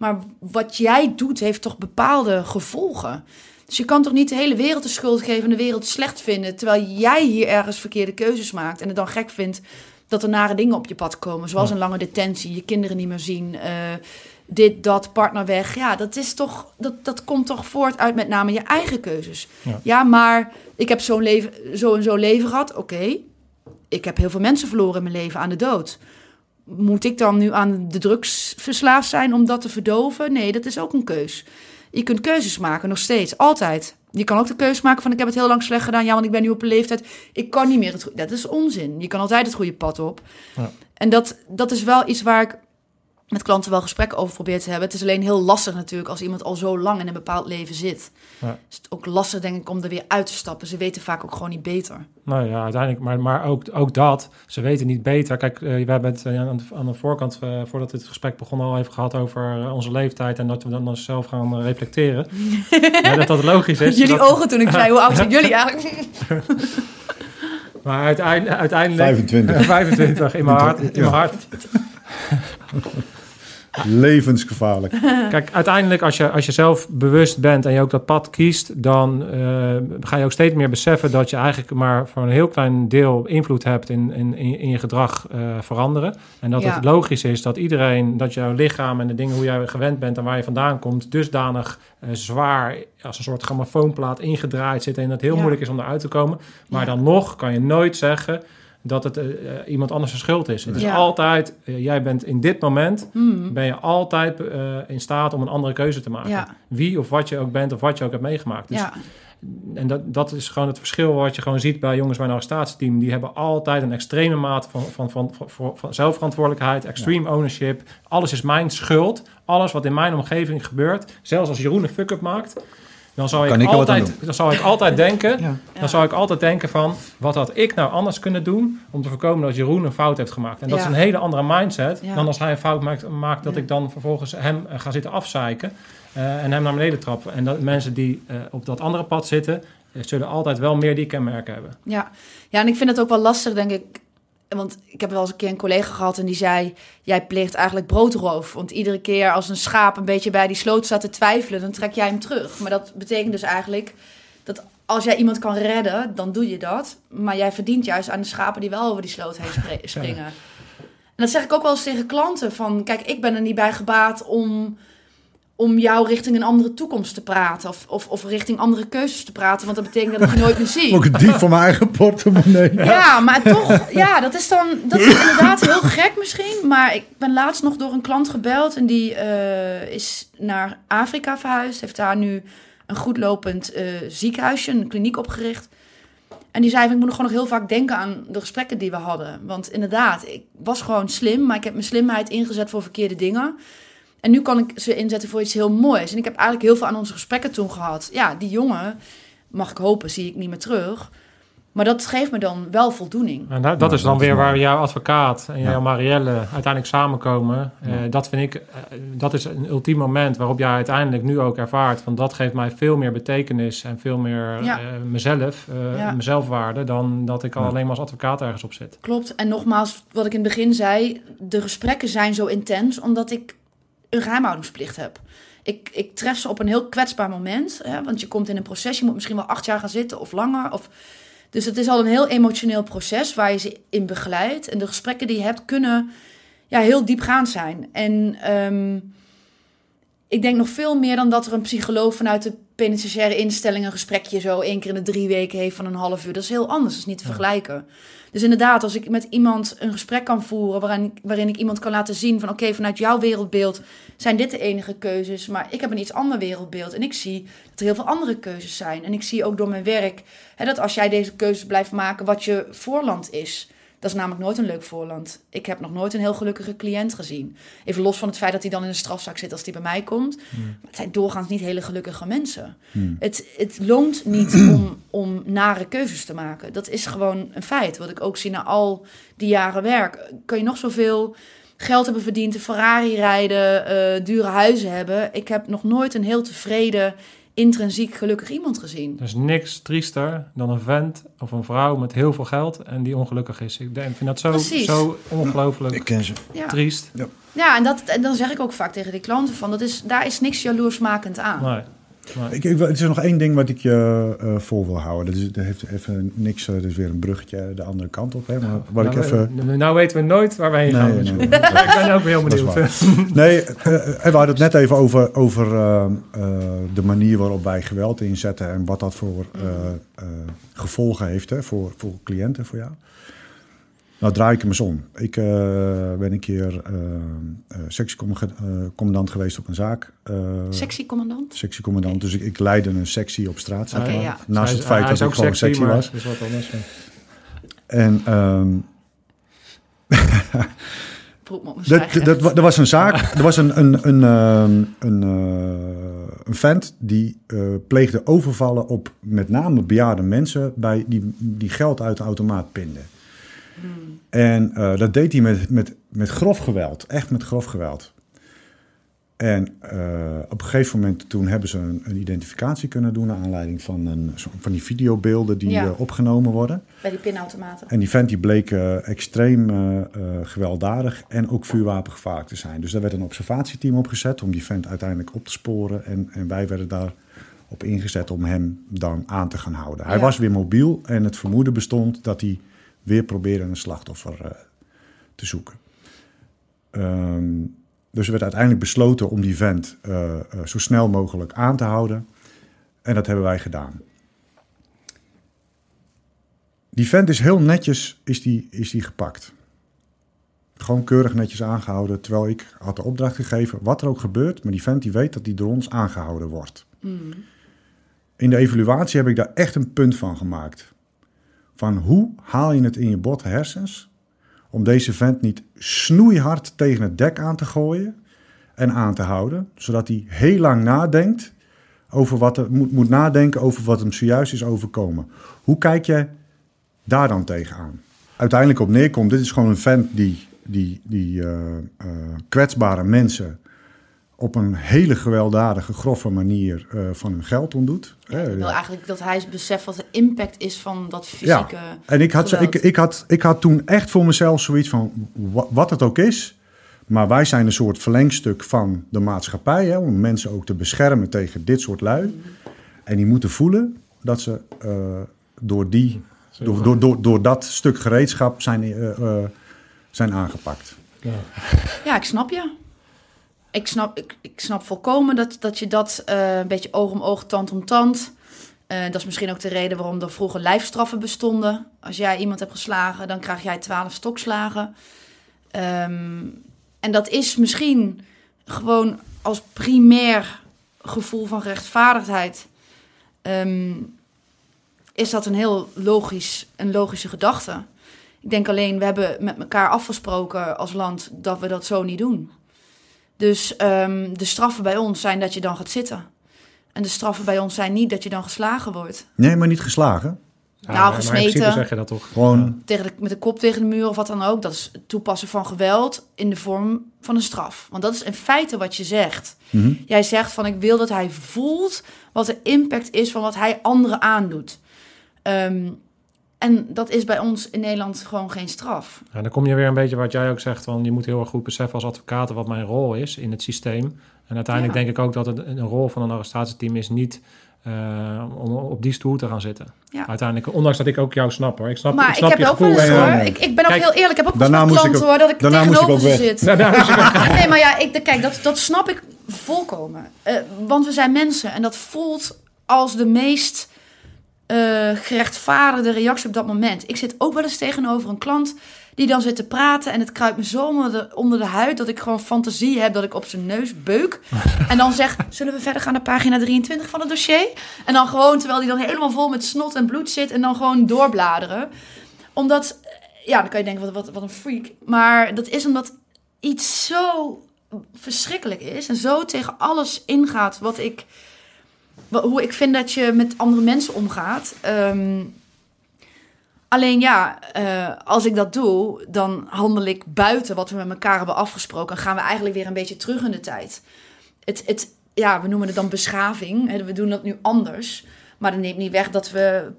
maar wat jij doet heeft toch bepaalde gevolgen? Dus je kan toch niet de hele wereld de schuld geven en de wereld slecht vinden... terwijl jij hier ergens verkeerde keuzes maakt en het dan gek vindt... dat er nare dingen op je pad komen, zoals een lange detentie, je kinderen niet meer zien... eh, dit, dat, partner weg. Ja, dat, is toch, dat, dat komt toch voort uit met name je eigen keuzes. Ja. Ja, maar ik heb zo'n leven, zo en zo leven gehad. Oké, ik heb heel veel mensen verloren in mijn leven aan de dood. Moet ik dan nu aan de drugs verslaafd zijn om dat te verdoven? Nee, dat is ook een keus. Je kunt keuzes maken, nog steeds, altijd. Je kan ook de keuze maken van ik heb het heel lang slecht gedaan. Ja, want ik ben nu op een leeftijd. Ik kan niet meer het goede. Dat is onzin. Je kan altijd het goede pad op. Ja. En dat, dat is wel iets waar ik met klanten wel gesprekken over probeer te hebben. Het is alleen heel lastig natuurlijk als iemand al zo lang in een bepaald leven zit. Ja. Is het ook lastig denk ik om er weer uit te stappen. Ze weten vaak ook gewoon niet beter. Nou ja, uiteindelijk, maar, maar ook, ook dat, ze weten niet beter. Kijk, eh, we hebben het eh, aan, de, aan de voorkant, eh, voordat dit gesprek begon, al even gehad over onze leeftijd en dat we dan zelf gaan reflecteren. ja, dat dat logisch is. Jullie dat- ogen toen ik zei, hoe oud zijn jullie eigenlijk? Maar uiteindelijk, uiteindelijk 25. 25 in mijn hart. In mijn hart. Levensgevaarlijk. Kijk, uiteindelijk als je, als je zelf bewust bent en je ook dat pad kiest, dan eh, ga je ook steeds meer beseffen dat je eigenlijk maar voor een heel klein deel invloed hebt in, in, in je gedrag eh, veranderen. En dat Ja. het logisch is dat iedereen, dat jouw lichaam en de dingen hoe jij gewend bent en waar je vandaan komt, dusdanig eh, zwaar als een soort grammofoonplaat ingedraaid zit en dat het heel Ja. moeilijk is om eruit te komen. Maar Ja. dan nog kan je nooit zeggen dat het eh, eh, iemand anders zijn schuld is. Het is altijd, eh, jij bent in dit moment Hmm. ben je altijd in staat om een andere keuze te maken. Ja. Wie of wat je ook bent of wat je ook hebt meegemaakt. Dus, Ja, En dat, dat is gewoon het verschil wat je gewoon ziet bij jongens bij een arrestatieteam. Die hebben altijd een extreme mate van, van, van, van, van- van zelfverantwoordelijkheid, extreme ownership. Alles is mijn schuld. Alles wat in mijn omgeving gebeurt. Zelfs als Jeroen een fuck-up maakt. Dan zou ik, altijd, dan zou ik altijd denken... Ja. Dan zou ik altijd denken van... wat had ik nou anders kunnen doen... om te voorkomen dat Jeroen een fout heeft gemaakt. En dat Ja. is een hele andere mindset... Ja. dan als hij een fout maakt, maakt dat Ja. ik dan vervolgens hem eh, ga zitten afzeiken... eh, en hem naar beneden trappen. En dat mensen die eh, op dat andere pad zitten... zullen altijd wel meer die kenmerken hebben. ja. ja, en ik vind het ook wel lastig, denk ik. Want ik heb wel eens een keer een collega gehad en die zei... jij pleegt eigenlijk broodroof. Want iedere keer als een schaap een beetje bij die sloot staat te twijfelen... dan trek jij hem terug. Maar dat betekent dus eigenlijk dat als jij iemand kan redden... dan doe je dat. Maar jij verdient juist aan de schapen die wel over die sloot heen springen. En dat zeg ik ook wel eens tegen klanten. Van, kijk, ik ben er niet bij gebaat om, om jou richting een andere toekomst te praten. Of, of, of richting andere keuzes te praten. Want dat betekent dat ik je nooit meer zie. Ook een dief van mijn eigen portemonnee. Ja, maar toch, ja, dat is dan, dat is inderdaad heel gek misschien. Maar ik ben laatst nog door een klant gebeld en die eh, is naar Afrika verhuisd. Heeft daar nu een goedlopend eh ziekenhuisje, een kliniek opgericht. En die zei, van, ik moet nog gewoon nog heel vaak denken aan de gesprekken die we hadden. Want inderdaad, ik was gewoon slim, maar ik heb mijn slimheid ingezet voor verkeerde dingen. En nu kan ik ze inzetten voor iets heel moois. En ik heb eigenlijk heel veel aan onze gesprekken toen gehad. Ja, die jongen, mag ik hopen, zie ik niet meer terug. Maar dat geeft me dan wel voldoening. En dat, dat is dan weer waar jouw advocaat en Ja. jouw Marielle uiteindelijk samenkomen. Eh, dat vind ik, eh, dat is een ultiem moment waarop jij uiteindelijk nu ook ervaart. Want dat geeft mij veel meer betekenis en veel meer Ja. eh, mezelf, eh Ja. mezelfwaarde, dan dat ik al Ja. alleen maar als advocaat ergens op zit. Klopt. En nogmaals, wat ik in het begin zei, de gesprekken zijn zo intens omdat ik een geheimhoudingsplicht heb. Ik, ik tref ze op een heel kwetsbaar moment. Hè, want je komt in een proces, je moet misschien wel acht jaar gaan zitten of langer. Of... Dus het is al een heel emotioneel proces waar je ze in begeleidt. En de gesprekken die je hebt kunnen ja, heel diepgaand zijn. En ehm, ik denk nog veel meer dan dat er een psycholoog vanuit de penitentiaire instelling een gesprekje zo één keer in de drie weken heeft van een half uur. Dat is heel anders, dat is niet te vergelijken. Dus inderdaad, als ik met iemand een gesprek kan voeren waarin, ik- waarin ik iemand kan laten zien van oké, vanuit jouw wereldbeeld zijn dit de enige keuzes, maar ik heb een iets ander wereldbeeld en ik zie dat er heel veel andere keuzes zijn. En ik zie ook door mijn werk hè, dat als jij deze keuzes blijft maken, wat je voorland is. Dat is namelijk nooit een leuk voorland. Ik heb nog nooit een heel gelukkige cliënt gezien. Even los van het feit dat hij dan in een strafzak zit als hij bij mij komt. Maar het zijn doorgaans niet hele gelukkige mensen. Hmm. Het, het loont niet om, om nare keuzes te maken. Dat is gewoon een feit. Wat ik ook zie na al die jaren werk. Kan je nog zoveel geld hebben verdiend, een Ferrari rijden, eh, dure huizen hebben. Ik heb nog nooit een heel tevreden, intrinsiek gelukkig iemand gezien. Er is niks triester dan een vent of een vrouw met heel veel geld en die ongelukkig is. Ik denk- vind dat zo, Precies. zo ongelooflijk Ik ken ze. Ja, triest. ja en, dat, en dan zeg ik ook vaak tegen die klanten van, dat is, daar is niks jaloersmakend aan. Nee. Nee. Ik, ik, het is nog één ding wat ik je eh, vol wil houden. Dat, is, dat heeft even niks, eh, dat is weer een bruggetje de andere kant op. Hè? Maar wat ik nou, even... nou weten we nooit waar we heen gaan. Nee. Ik ben ook heel benieuwd. Nee, eh, we hadden het net even over, over de manier waarop wij geweld inzetten en wat dat voor gevolgen heeft hè, voor, voor cliënten, voor jou. Nou draai ik hem eens om. Ik eh, ben een keer eh, sectiecommandant geweest op een zaak. eh, Sexy commandant? sectiecommandant. Dus ik, ik leidde een sectie op straat, ja. Naast het is- feit dat ik gewoon sexy, sectie was. dat is wat anders. ja. En ehm, mijn Dat, stijgrecht. dat, dat, er was een zaak, er was een, een, een, ehm, een, eh, een vent die eh, pleegde overvallen op met name bejaarde mensen bij die, die geld uit de automaat pinden. En eh, dat deed hij met, met, met grof geweld, echt met grof geweld. En eh, op een gegeven moment toen hebben ze een, een identificatie kunnen doen naar aanleiding van, een, van die videobeelden die Ja. eh, opgenomen worden. Bij die pinautomaten. En die vent die bleek extreem gewelddadig en ook vuurwapengevaarlijk te zijn. Dus daar werd een observatieteam opgezet om die vent uiteindelijk op te sporen. En, en wij werden daar op ingezet om hem dan aan te gaan houden. Hij Ja. was weer mobiel en het vermoeden bestond dat hij weer probeerde een slachtoffer eh, te zoeken. Ehm, dus er werd uiteindelijk besloten om die vent eh, eh, zo snel mogelijk aan te houden. En dat hebben wij gedaan. Die vent is heel netjes is die, is die gepakt. Gewoon keurig netjes aangehouden. Terwijl ik had de opdracht gegeven, wat er ook gebeurt. Maar die vent die weet dat hij door ons aangehouden wordt. In de evaluatie heb ik daar echt een punt van gemaakt. Van hoe haal je het in je botte hersens... om deze vent niet snoeihard tegen het dek aan te gooien... en aan te houden. Zodat hij heel lang nadenkt... over wat er moet, moet nadenken over wat hem zojuist is overkomen. Hoe kijk je daar dan tegenaan. Uiteindelijk op neerkomt, dit is gewoon een vent die, die, die eh, eh, kwetsbare mensen op een hele gewelddadige, grove manier eh, van hun geld ontdoet. Ja, ik wil ja. eigenlijk dat hij beseft wat de impact is van dat fysieke... En ik had, ik, ik, had, ik had toen echt voor mezelf zoiets van, wa- wat het ook is, maar wij zijn een soort verlengstuk van de maatschappij, hè, om mensen ook te beschermen tegen dit soort lui. En die moeten voelen dat ze eh, door, die, door, door, door, door dat stuk gereedschap zijn, eh, eh, zijn aangepakt. Ja, ik snap je. Ik snap, ik, ik snap volkomen dat, dat je dat eh, een beetje oog om oog, tand om tand. Eh, dat is misschien ook de reden waarom er vroeger lijfstraffen bestonden. Als jij iemand hebt geslagen, dan krijg jij twaalf stokslagen. Ehm, en dat is misschien gewoon als primair gevoel van rechtvaardigheid. ehm, is dat een heel logisch, een logische gedachte. Ik denk alleen, we hebben met elkaar afgesproken als land dat we dat zo niet doen. Dus ehm, de straffen bij ons zijn dat je dan gaat zitten. En de straffen bij ons zijn niet dat je dan geslagen wordt. Nee, maar niet geslagen. Ja, Nou, maar in gesmeten. zeg je dat toch? Gewoon, Tegen de, met de kop tegen de muur of wat dan ook. Dat is het toepassen van geweld in de vorm van een straf. Want dat is in feite wat je zegt. mhm. Jij zegt van ik wil dat hij voelt wat de impact is van wat hij anderen aandoet. Ehm, en dat is bij ons in Nederland gewoon geen straf. Ja, dan kom je weer een beetje wat jij ook zegt, van je moet heel erg goed beseffen als advocaat wat mijn rol is in het systeem. En uiteindelijk Ja. denk ik ook dat het een rol van een arrestatieteam is niet eh, om op die stoel te gaan zitten. Ja. Uiteindelijk, ondanks dat ik ook jou snap hoor. Ik snap, Maar ik ik, snap heb je ook wel eens hoor. Ik, ik ben ook Kijk, heel eerlijk. Ik heb ook wel daarna eens moest ik klanten ook- hoor dat ik ik tegenover ze zit. Ja, daar moest ik- Nee, maar ja, ik, kijk, dat, dat snap ik volkomen. Eh, want we zijn mensen en dat voelt als de meest eh, gerechtvaardigde reactie op dat moment. Ik zit ook wel eens tegenover een klant die dan zit te praten en het kruipt me zo onder de, onder de huid dat ik gewoon fantasie heb dat ik op zijn neus beuk. En dan zeg, zullen we verder gaan naar pagina 23 van het dossier? En dan gewoon, terwijl die dan helemaal vol met snot en bloed zit en dan gewoon doorbladeren. Omdat, eh, ja, dan kan je denken, wat, wat, wat een freak. Maar dat is omdat iets zo verschrikkelijk is en zo tegen alles ingaat wat ik, hoe ik vind dat je met andere mensen omgaat. Ehm, alleen ja, eh, als ik dat doe, dan handel ik buiten wat we met elkaar hebben afgesproken. En gaan we eigenlijk weer een beetje terug in de tijd. Het, het, ja, we noemen het dan beschaving. We doen dat nu anders. Maar dat neemt niet weg dat we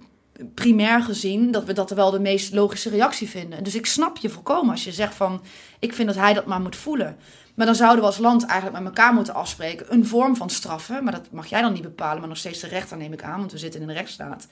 primair gezien dat we dat wel de meest logische reactie vinden. Dus ik snap je volkomen als je zegt van ik vind dat hij dat maar moet voelen. Maar dan zouden we als land eigenlijk met elkaar moeten afspreken een vorm van straffen, maar dat mag jij dan niet bepalen, maar nog steeds de rechter neem ik aan, want we zitten in een rechtsstaat.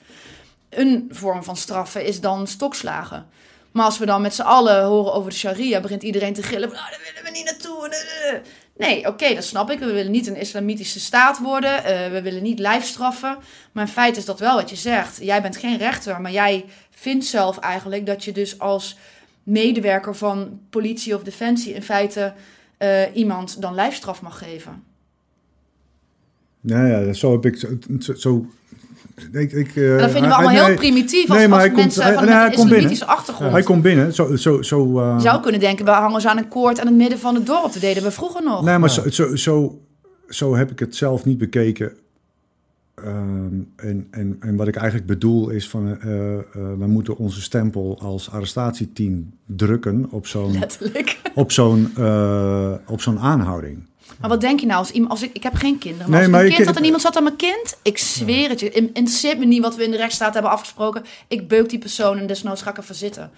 Een vorm van straffen is dan stokslagen. Maar als we dan met z'n allen horen over de sharia, begint iedereen te gillen. Nou, daar willen we niet naartoe. eh, eh, eh." Nee, oké, dat snap ik. We willen niet een islamitische staat worden. eh, we willen niet lijfstraffen. Maar in feite is dat wel wat je zegt. Jij bent geen rechter, maar jij vindt zelf eigenlijk dat je dus als medewerker van politie of defensie in feite eh, iemand dan lijfstraf mag geven. Nou ja, zo heb ik zo, zo, Ik, ik, eh, dat vinden we hij- allemaal heel primitief als, nee, maar als hij komt- mensen hij- van hij een komt islamitische achtergrond. Hij komt binnen, zo... zo, zo eh, Je zou kunnen denken, we hangen ze aan een koord aan het midden van het dorp. Dat deden we vroeger nog. Nee, maar zo, zo, zo, zo heb ik het zelf niet bekeken. Ehm, en, en, en wat ik eigenlijk bedoel is van... eh, eh, we moeten onze stempel als arrestatieteam drukken op zo'n, op zo'n, eh, op zo'n aanhouding. Maar wat denk je nou als iemand... Als ik, ik heb geen kinderen, maar Nee, als maar een kind had en iemand zat aan mijn kind... Ik zweer het je. in- Interesseert me niet wat we in de rechtsstaat hebben afgesproken. Ik beuk die persoon en desnoods ga ik ervoor zitten.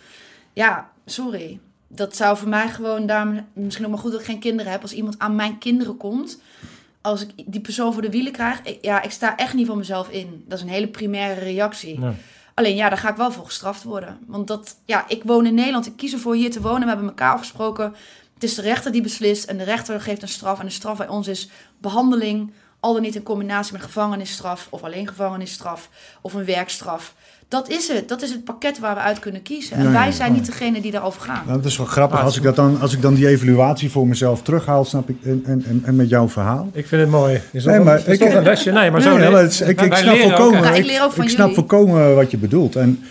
Ja, sorry. Dat zou voor mij gewoon... Daarom, misschien ook maar goed dat ik geen kinderen heb. Als iemand aan mijn kinderen komt... Als ik die persoon voor de wielen krijg... ik- ja, ik sta echt niet voor mezelf in. Dat is een hele primaire reactie. Nee. Alleen ja, daar ga ik wel voor gestraft worden. Want dat, ja, ik woon in Nederland, ik kies ervoor hier te wonen. We hebben elkaar afgesproken. Het is de rechter die beslist en de rechter geeft een straf. En de straf bij ons is behandeling, al dan niet in combinatie met gevangenisstraf of alleen gevangenisstraf of een werkstraf. Dat is het. Dat is het pakket waar we uit kunnen kiezen. En Ja, wij ja. zijn niet degene die daarover gaan. Nou, dat is wel grappig. Ah, Als ik, dat dan, als ik dan die evaluatie voor mezelf terughaal, snap ik... En, en, en, en met jouw verhaal... Ik vind het mooi. Is Nee, maar is ik- toch een lesje? Nee, maar zo Nee, het ik, snap volkomen. Nou, ik ik, snap volkomen wat je bedoelt. En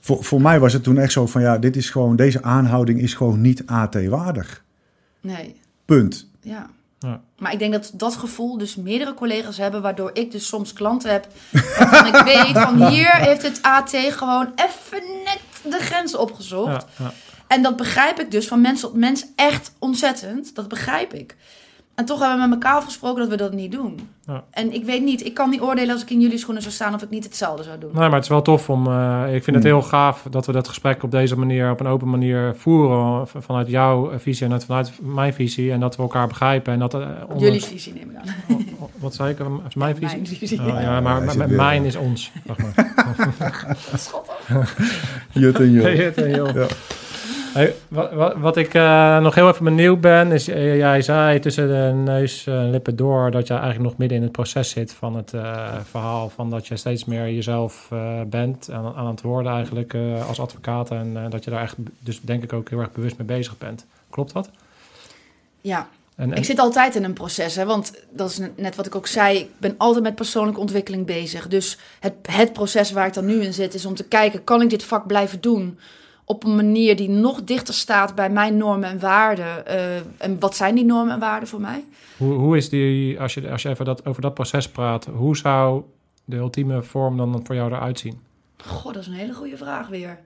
voor, voor mij was het toen echt zo van, ja, dit is gewoon, deze aanhouding is gewoon niet AT-waardig. Nee, Punt. ja. Ja. Maar ik denk dat dat gevoel dus meerdere collega's hebben, waardoor ik dus soms klanten heb waarvan ik weet van hier heeft het AT gewoon even net de grens opgezocht. Ja, ja. En dat begrijp ik dus van mens tot mens echt ontzettend. Dat begrijp ik. En toch hebben we met elkaar afgesproken dat we dat niet doen. Ja. En ik weet niet, ik kan niet oordelen als ik in jullie schoenen zou staan of ik niet hetzelfde zou doen. Nee, maar het is wel tof om. eh, ik vind het Hmm. heel gaaf dat we dat gesprek op deze manier, op een open manier voeren. Vanuit jouw visie en uit- vanuit mijn visie. En dat we elkaar begrijpen. En dat, eh, onder- Jullie visie neem ik aan. Wat zei ik? Is mijn visie? Mijn visie. Oh, ja, maar mijn is ons. Zeg maar. Jut en jut. Ja. Hey, wat, wat, wat ik eh, nog heel even benieuwd ben, is eh, jij zei tussen de neus en lippen door dat je eigenlijk nog midden in het proces zit van het eh, verhaal van dat je steeds meer jezelf bent aan, aan het worden eigenlijk als advocaat en dat je daar echt dus denk ik ook heel erg bewust mee bezig bent. Klopt dat? Ja, En, en- ik zit altijd in een proces, hè, want dat is net wat ik ook zei. Ik ben altijd met persoonlijke ontwikkeling bezig. Dus het, het proces waar ik dan nu in zit, is om te kijken: kan ik dit vak blijven doen op een manier die nog dichter staat bij mijn normen en waarden? Eh, en wat zijn die normen en waarden voor mij? hoe, hoe is die, als je, als je even dat, over dat proces praat, hoe zou de ultieme vorm dan voor jou eruit zien? Goh, dat is een hele goede vraag weer.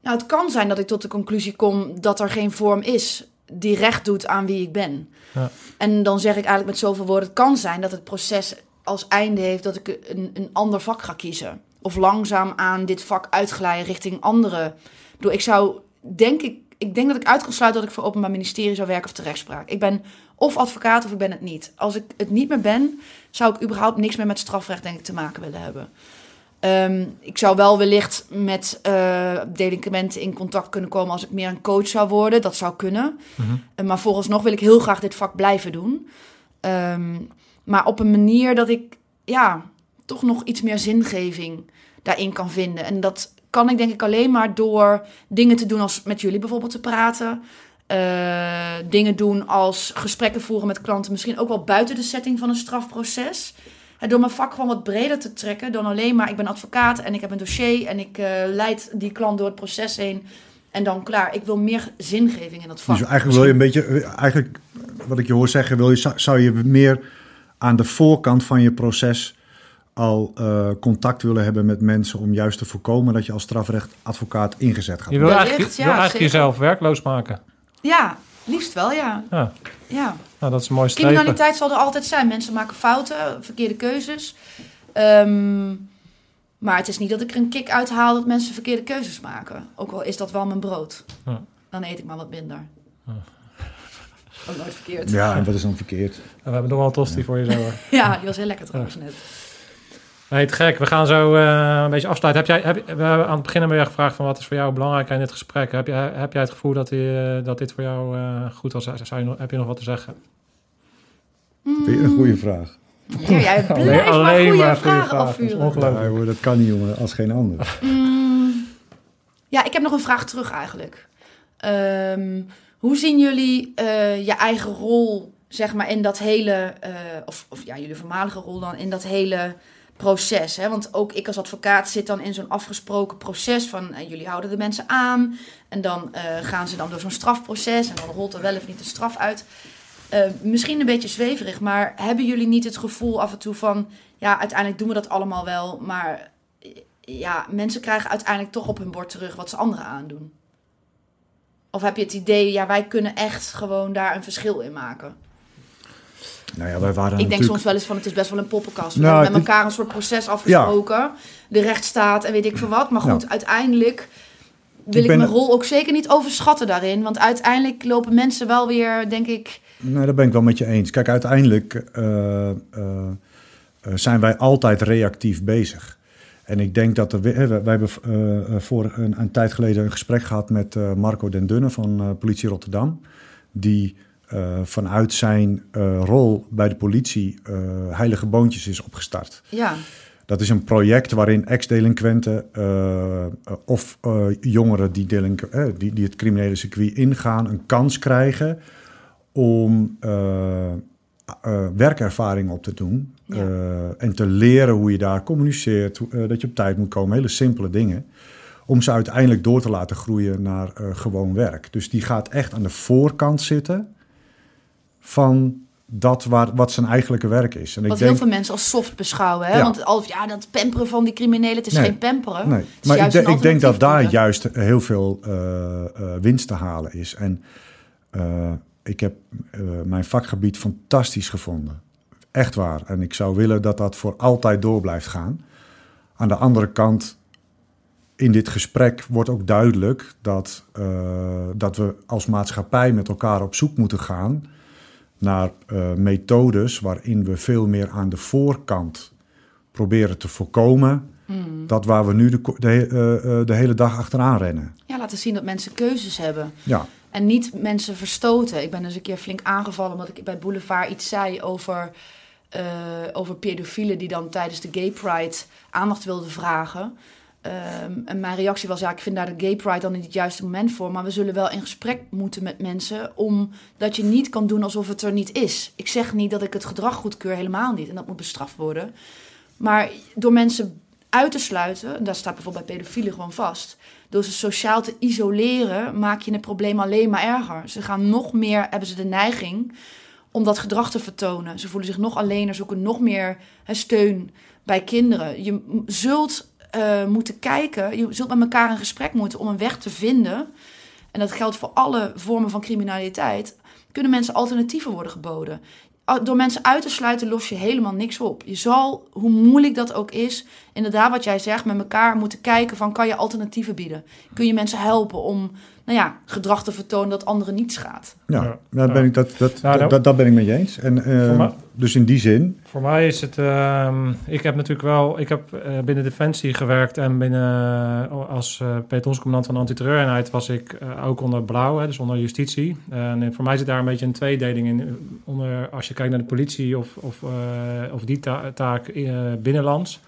Nou, het kan zijn dat ik tot de conclusie kom dat er geen vorm is die recht doet aan wie ik ben. Ja. En dan zeg ik eigenlijk met zoveel woorden: het kan zijn dat het proces als einde heeft dat ik een, een ander vak ga kiezen. Of langzaam aan dit vak uitglijden richting andere. Ik, bedoel, ik zou, denk ik, ik denk dat ik uit kan sluiten dat ik voor Openbaar Ministerie zou werken of de rechtspraak. Ik ben of advocaat of ik ben het niet. Als ik het niet meer ben, zou ik überhaupt niks meer met strafrecht denk ik te maken willen hebben. Ehm, ik zou wel wellicht met eh delinquenten in contact kunnen komen als ik meer een coach zou worden. Dat zou kunnen. Mhm. Eh, maar vooralsnog wil ik heel graag dit vak blijven doen. Ehm, maar op een manier dat ik ja, toch nog iets meer zingeving daarin kan vinden. En dat kan ik denk ik alleen maar door dingen te doen als met jullie bijvoorbeeld te praten. Eh, dingen doen als gesprekken voeren met klanten, misschien ook wel buiten de setting van een strafproces. En door mijn vak gewoon wat breder te trekken dan alleen maar ik ben advocaat en ik heb een dossier en ik eh, leid die klant door het proces heen en dan klaar. Ik wil meer zingeving in dat vak. Dus eigenlijk wil je een beetje, eigenlijk wat ik je hoor zeggen, wil je, zou je meer aan de voorkant van je proces al eh, contact willen hebben met mensen om juist te voorkomen dat je als strafrechtadvocaat ingezet gaat Je wil eigenlijk, je ja, wil eigenlijk jezelf werkloos maken. Ja, liefst wel, ja. Ja, ja. nou, dat is een mooi streven. Criminaliteit zal er altijd zijn. Mensen maken fouten, verkeerde keuzes. Ehm, maar het is niet dat ik er een kick uithaal dat mensen verkeerde keuzes maken. Ook al is dat wel mijn brood. Ja. Dan eet ik maar wat minder. Ook nooit verkeerd. Ja, en wat is dan verkeerd? En we hebben nog wel een tosti voor je zo. hoor. Ja, die was heel lekker trouwens net. Nee, te gek. We gaan zo eh, een beetje afsluiten. Heb jij, heb, we hebben aan het begin hebben we je gevraagd van wat is voor jou belangrijk in dit gesprek. Heb, jij heb jij het gevoel dat, die, eh, dat dit voor jou eh, goed was? Zou je heb je nog wat te zeggen? Weer een goede vraag. Ja, jij blijft maar goede goede vragen vragen. afvuren. Dat is ongelooflijk. Ja, hoor, dat kan niet, jongen, als geen ander. Mm, ja, ik heb nog een vraag terug eigenlijk. Ehm, hoe zien jullie eh, je eigen rol zeg maar in dat hele, eh, of, of ja, jullie voormalige rol dan, in dat hele proces. Hè? Want ook ik als advocaat zit dan in zo'n afgesproken proces van eh, jullie houden de mensen aan. En dan eh, gaan ze dan door zo'n strafproces en dan rolt er wel of niet een straf uit. Eh, misschien een beetje zweverig, maar hebben jullie niet het gevoel af en toe van, ja, uiteindelijk doen we dat allemaal wel, maar ja, mensen krijgen uiteindelijk toch op hun bord terug wat ze anderen aandoen? Of heb je het idee, ja, wij kunnen echt gewoon daar een verschil in maken? Nou ja, wij waren Ik denk natuurlijk... soms wel eens van, het is best wel een poppenkast. We Nou, hebben met elkaar een soort proces afgesproken. De rechtsstaat en weet ik veel wat. Maar goed, uiteindelijk wil ik, ben mijn rol ook zeker niet overschatten daarin. Want uiteindelijk lopen mensen wel weer, denk ik... Nee, dat ben ik wel met je eens. Kijk, uiteindelijk eh, eh, eh, zijn wij altijd reactief bezig. En ik denk dat er... we- hè, wij, wij hebben voor een, een tijd geleden een gesprek gehad met Marco den Dunne van Politie Rotterdam. Die eh, vanuit zijn eh, rol bij de politie eh, Heilige Boontjes is opgestart. Ja, Dat is een project waarin ex-delinquenten of jongeren die, delinqu- die, die het criminele circuit ingaan, een kans krijgen om werkervaring op te doen. Ja. en te leren hoe je daar communiceert, dat je op tijd moet komen, hele simpele dingen. Om ze uiteindelijk door te laten groeien naar gewoon werk. Dus die gaat echt aan de voorkant zitten van dat waar, wat zijn eigenlijke werk is. En wat ik heel denk, veel mensen als soft beschouwen. Hè? Ja. Want al, ja, dat pamperen van die criminelen, het is Nee. geen pamperen. Nee, Het is maar ik, ik denk dat daar juist heel veel eh, eh, winst te halen is. En eh, ik heb mijn vakgebied fantastisch gevonden. Echt waar. En ik zou willen dat dat voor altijd door blijft gaan. Aan de andere kant, in dit gesprek wordt ook duidelijk dat, dat we als maatschappij met elkaar op zoek moeten gaan naar eh, methodes waarin we veel meer aan de voorkant proberen te voorkomen Hmm. dat waar we nu de, eh, eh, de hele dag achteraan rennen. Ja, laten zien dat mensen keuzes hebben. Ja, En niet mensen verstoten. Ik ben eens een keer flink aangevallen omdat ik bij Boulevard iets zei over, over pedofielen die dan tijdens de Gay Pride aandacht wilden vragen. Ehm, mijn reactie was, ja, ik vind daar de Gay Pride dan niet het juiste moment voor. Maar we zullen wel in gesprek moeten met mensen, omdat je niet kan doen alsof het er niet is. Ik zeg niet dat ik het gedrag goedkeur, helemaal niet. En dat moet bestraft worden. Maar door mensen uit te sluiten, en daar staat bijvoorbeeld bij pedofielen gewoon vast. Door ze sociaal te isoleren, maak je het probleem alleen maar erger. Ze gaan nog meer, hebben ze de neiging om dat gedrag te vertonen. Ze voelen zich nog alleener, zoeken nog meer steun bij kinderen. Je zult eh, moeten kijken, je zult met elkaar in gesprek moeten om een weg te vinden. En dat geldt voor alle vormen van criminaliteit. Kunnen mensen alternatieven worden geboden? Ah, Door mensen uit te sluiten los je helemaal niks op. Je zal, hoe moeilijk dat ook is, inderdaad wat jij zegt, met elkaar moeten kijken van kan je alternatieven bieden? Kun je mensen helpen om nou ja, gedrag te vertonen dat anderen niet schaadt? ja. Ja. Daar Ja. Ben ik, dat, dat, Nou, dat, dat- dat, dat ben ik met je eens. En, eh, mij- dus in die zin, Voor mij is het. ehm, ik heb natuurlijk wel. Ik heb eh, binnen Defensie gewerkt en binnen. eh, als pelotonscommandant van de antiterreureenheid was ik eh, ook onder blauw, hè, dus onder justitie. En voor mij zit daar een beetje een tweedeling in. Onder, als je kijkt naar de politie of, of, eh, of die ta- taak eh, binnenlands.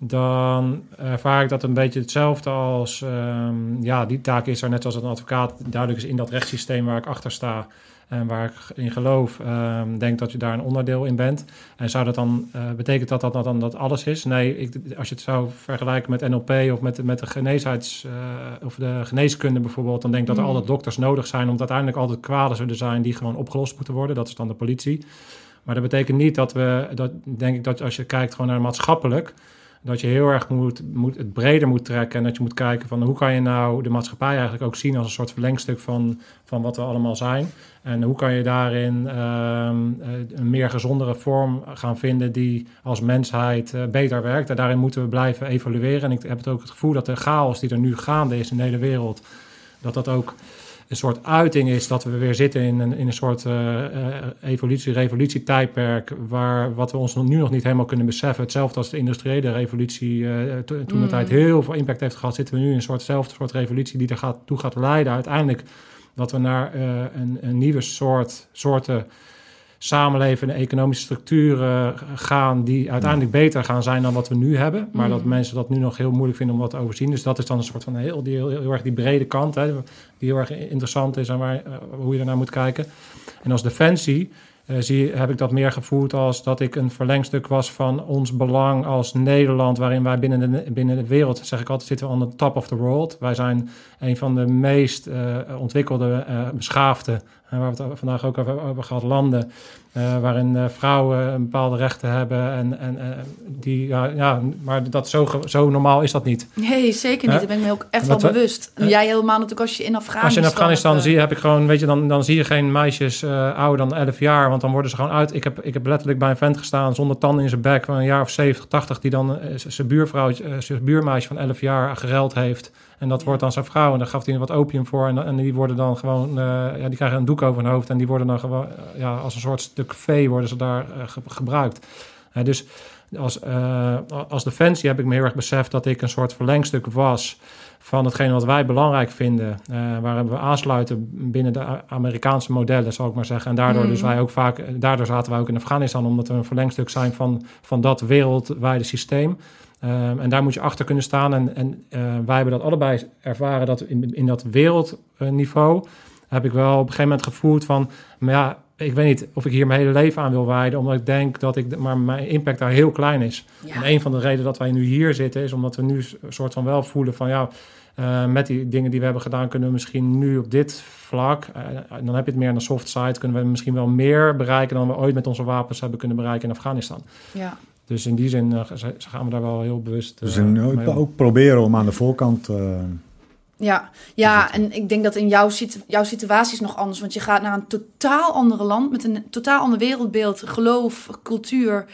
Dan ervaar ik dat een beetje hetzelfde als. ehm, ja, die taak is er net zoals een advocaat duidelijk is in dat rechtssysteem waar ik achter sta. En waar ik in geloof, ehm, denk dat je daar een onderdeel in bent. En zou dat dan, eh betekent dat dat, dat dan dat alles is? Nee, ik, als je het zou vergelijken met NLP of met, met de geneesheids, eh, of de geneeskunde bijvoorbeeld, dan denk ik dat er Mm. altijd dokters nodig zijn, omdat uiteindelijk altijd kwaden zullen zijn die gewoon opgelost moeten worden. Dat is dan de politie. Maar dat betekent niet dat we, dat denk ik dat als je kijkt gewoon naar maatschappelijk, dat je heel erg moet, moet, het breder moet trekken en dat je moet kijken van hoe kan je nou de maatschappij eigenlijk ook zien als een soort verlengstuk van, van wat we allemaal zijn. En hoe kan je daarin ehm, eh, een meer gezondere vorm gaan vinden die als mensheid eh, beter werkt. En daarin moeten we blijven evalueren. En ik heb het ook het gevoel dat de chaos die er nu gaande is in de hele wereld, dat dat ook een soort uiting is dat we weer zitten in een, in een soort eh, eh, evolutie, revolutietijdperk, waar wat we ons nu nog niet helemaal kunnen beseffen. Hetzelfde als de industriële revolutie eh, to- toen de Mm. tijd heel veel impact heeft gehad, zitten we nu in een soortzelfde soort revolutie die er gaat, toe gaat leiden uiteindelijk dat we naar een, een nieuwe soort soorten samenleven en economische structuren gaan die uiteindelijk beter gaan zijn dan wat we nu hebben. Maar Mm. dat mensen dat nu nog heel moeilijk vinden om dat te overzien. Dus dat is dan een soort van heel, die, heel, heel erg die brede kant, hè, die heel erg interessant is en waar, eh, hoe je ernaar moet kijken. En als defensie eh, zie, heb ik dat meer gevoeld als dat ik een verlengstuk was van ons belang als Nederland, waarin wij binnen de, binnen de wereld, zeg ik altijd, zitten we on the top of the world. Wij zijn een van de meest eh, ontwikkelde, beschaafde, waar we het vandaag ook over hebben gehad, landen. eh, waarin eh, vrouwen een bepaalde rechten hebben. En, en eh, die, ja, ja, maar dat zo, zo normaal is dat niet. Nee, zeker niet. Daar ben ik me ook echt wel we- bewust. Jij helemaal natuurlijk als je in Afghanistan... Als je in Afghanistan eh, zie, heb ik gewoon, weet je, dan, dan zie je geen meisjes eh, ouder dan 11 jaar, want dan worden ze gewoon uit. Ik heb, ik heb letterlijk bij een vent gestaan zonder tanden in zijn bek van een jaar of 70, 80, die dan eh, zijn buurvrouwtje, eh, zijn buurmeisje van 11 jaar gereld heeft. En dat Ja. wordt dan zijn vrouw en daar gaf hij wat opium voor. En, en die worden dan gewoon, eh, ja, die krijgen een doek over hun hoofd en die worden dan gewoon, eh, ja, als een soort stuk vee worden ze daar eh, ge- gebruikt. Dus als, als defensie heb ik me heel erg beseft dat ik een soort verlengstuk was van hetgeen wat wij belangrijk vinden. eh waar we aansluiten binnen de Amerikaanse modellen, zal ik maar zeggen. En daardoor, Mhm. dus wij ook vaak, daardoor zaten wij ook in Afghanistan, omdat we een verlengstuk zijn van, van dat wereldwijde systeem. Ehm, en daar moet je achter kunnen staan. En, en eh, wij hebben dat allebei ervaren dat in, in dat wereldniveau heb ik wel op een gegeven moment gevoeld van, maar ja, ik weet niet of ik hier mijn hele leven aan wil wijden, omdat ik denk dat ik, maar mijn impact daar heel klein is. Ja. En een van de redenen dat wij nu hier zitten is omdat we nu een soort van wel voelen van ja, eh, met die dingen die we hebben gedaan kunnen we misschien nu op dit vlak, eh, dan heb je het meer aan de soft side, kunnen we misschien wel meer bereiken dan we ooit met onze wapens hebben kunnen bereiken in Afghanistan. Ja. Dus in die zin eh, gaan we daar wel heel bewust. Dus eh, in, ook proberen om aan de voorkant... eh, Ja, ja en ik denk dat in jouw, situ- jouw situatie is nog anders. Want je gaat naar een totaal andere land met een totaal ander wereldbeeld, geloof, cultuur.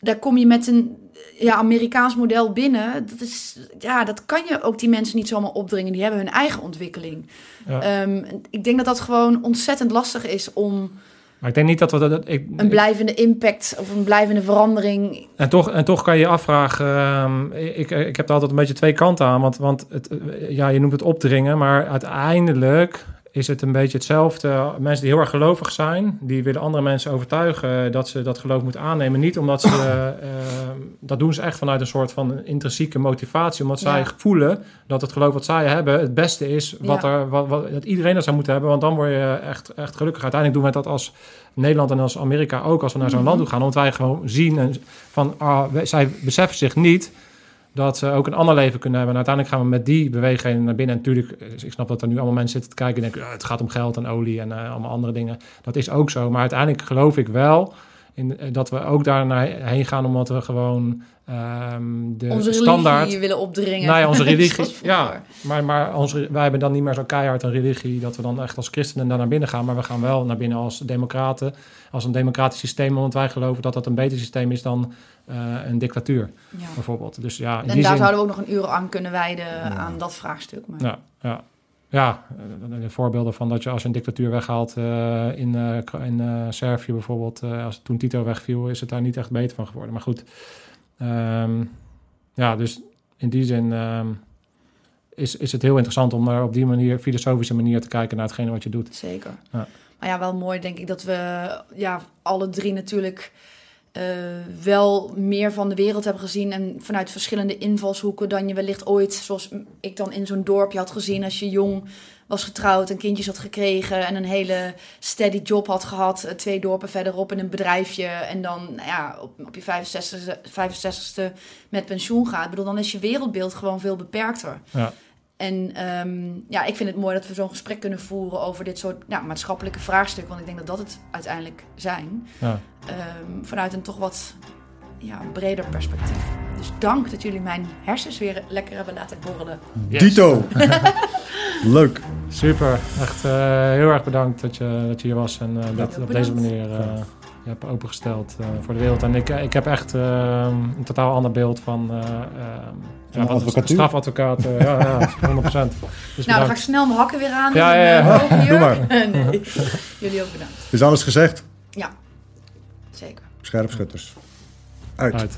Daar kom je met een ja, Amerikaans model binnen. Dat, is, ja, dat kan je ook die mensen niet zomaar opdringen. Die hebben hun eigen ontwikkeling. Ja. Ehm, ik denk dat dat gewoon ontzettend lastig is om Maar ik denk niet dat we dat. ik, een blijvende impact of een blijvende verandering. En toch, en toch kan je je afvragen, ehm, ik, ik heb er altijd een beetje twee kanten aan. Want, want het, ja, je noemt het opdringen, maar uiteindelijk is het een beetje hetzelfde. Mensen die heel erg gelovig zijn, die willen andere mensen overtuigen dat ze dat geloof moeten aannemen. Niet omdat ze, ehm, dat doen ze echt vanuit een soort van intrinsieke motivatie. Omdat zij Ja. voelen dat het geloof wat zij hebben het beste is wat Ja. er, wat, wat, dat iedereen dat zou moeten hebben. Want dan word je echt, echt gelukkig. Uiteindelijk doen wij dat als Nederland en als Amerika ook als we naar zo'n Mhm. land toe gaan. Omdat wij gewoon zien en van, ah, wij- zij beseffen zich niet dat ze ook een ander leven kunnen hebben. En uiteindelijk gaan we met die bewegingen naar binnen. En natuurlijk, eh, ik snap dat er nu allemaal mensen zitten te kijken en denken, "Ah, het gaat om geld en olie en eh, allemaal andere dingen. Dat is ook zo. Maar uiteindelijk geloof ik wel in, eh, dat we ook daar naar heen gaan, omdat we gewoon ehm, de onze standaard. willen opdringen. Nou ja, onze religie. Ja, maar, maar onze, wij hebben dan niet meer zo keihard een religie dat we dan echt als christenen daar naar binnen gaan. Maar we gaan wel naar binnen als democraten, als een democratisch systeem. Want wij geloven dat dat een beter systeem is dan eh, een dictatuur, Ja. bijvoorbeeld. Dus ja, En daar zin, zouden we ook nog een uur aan kunnen wijden aan dat vraagstuk. Maar... ja, ja. Ja, eh, de voorbeelden van dat je als je een dictatuur weghaalt eh, in, eh, in Servië bijvoorbeeld, als toen Tito wegviel, is het daar niet echt beter van geworden. Maar goed, Ehm, ja, dus in die zin ehm, is, is het heel interessant om er op die manier, filosofische manier te kijken naar hetgene wat je doet. Zeker. Ja. Maar ja, wel mooi denk ik dat we ja, alle drie natuurlijk eh, wel meer van de wereld hebben gezien. En vanuit verschillende invalshoeken dan je wellicht ooit, zoals ik dan in zo'n dorpje had gezien als je jong was getrouwd en kindjes had gekregen en een hele steady job had gehad. eh, Twee dorpen verderop in een bedrijfje. En dan nou ja, op, op je 65ste, 65ste met pensioen gaat. Ik bedoel, dan is je wereldbeeld gewoon veel beperkter. Ja. En ehm, ja, ik vind het mooi dat we zo'n gesprek kunnen voeren over dit soort ja, maatschappelijke vraagstukken. Want ik denk dat dat het uiteindelijk zijn. Ja. Ehm, vanuit een toch wat ja, breder perspectief. Dus dank dat jullie mijn hersens weer lekker hebben laten borrelen. Yes. Dito! Leuk. Super, echt eh, heel erg bedankt dat je, dat je hier was en eh, dat op deze manier eh, je hebt opengesteld eh, voor de wereld. En ik, ik heb echt eh, een totaal ander beeld van, ja, wat- advocatuur? strafadvocaat. eh, ja, ja, 100%. Dus Nou, dan ga ik snel mijn hakken weer aan. Ja, en, ja, ja. eh, Doe maar. nee. Jullie ook bedankt. Is alles gezegd? Ja, zeker. Scherpschutters. Uit. Uit.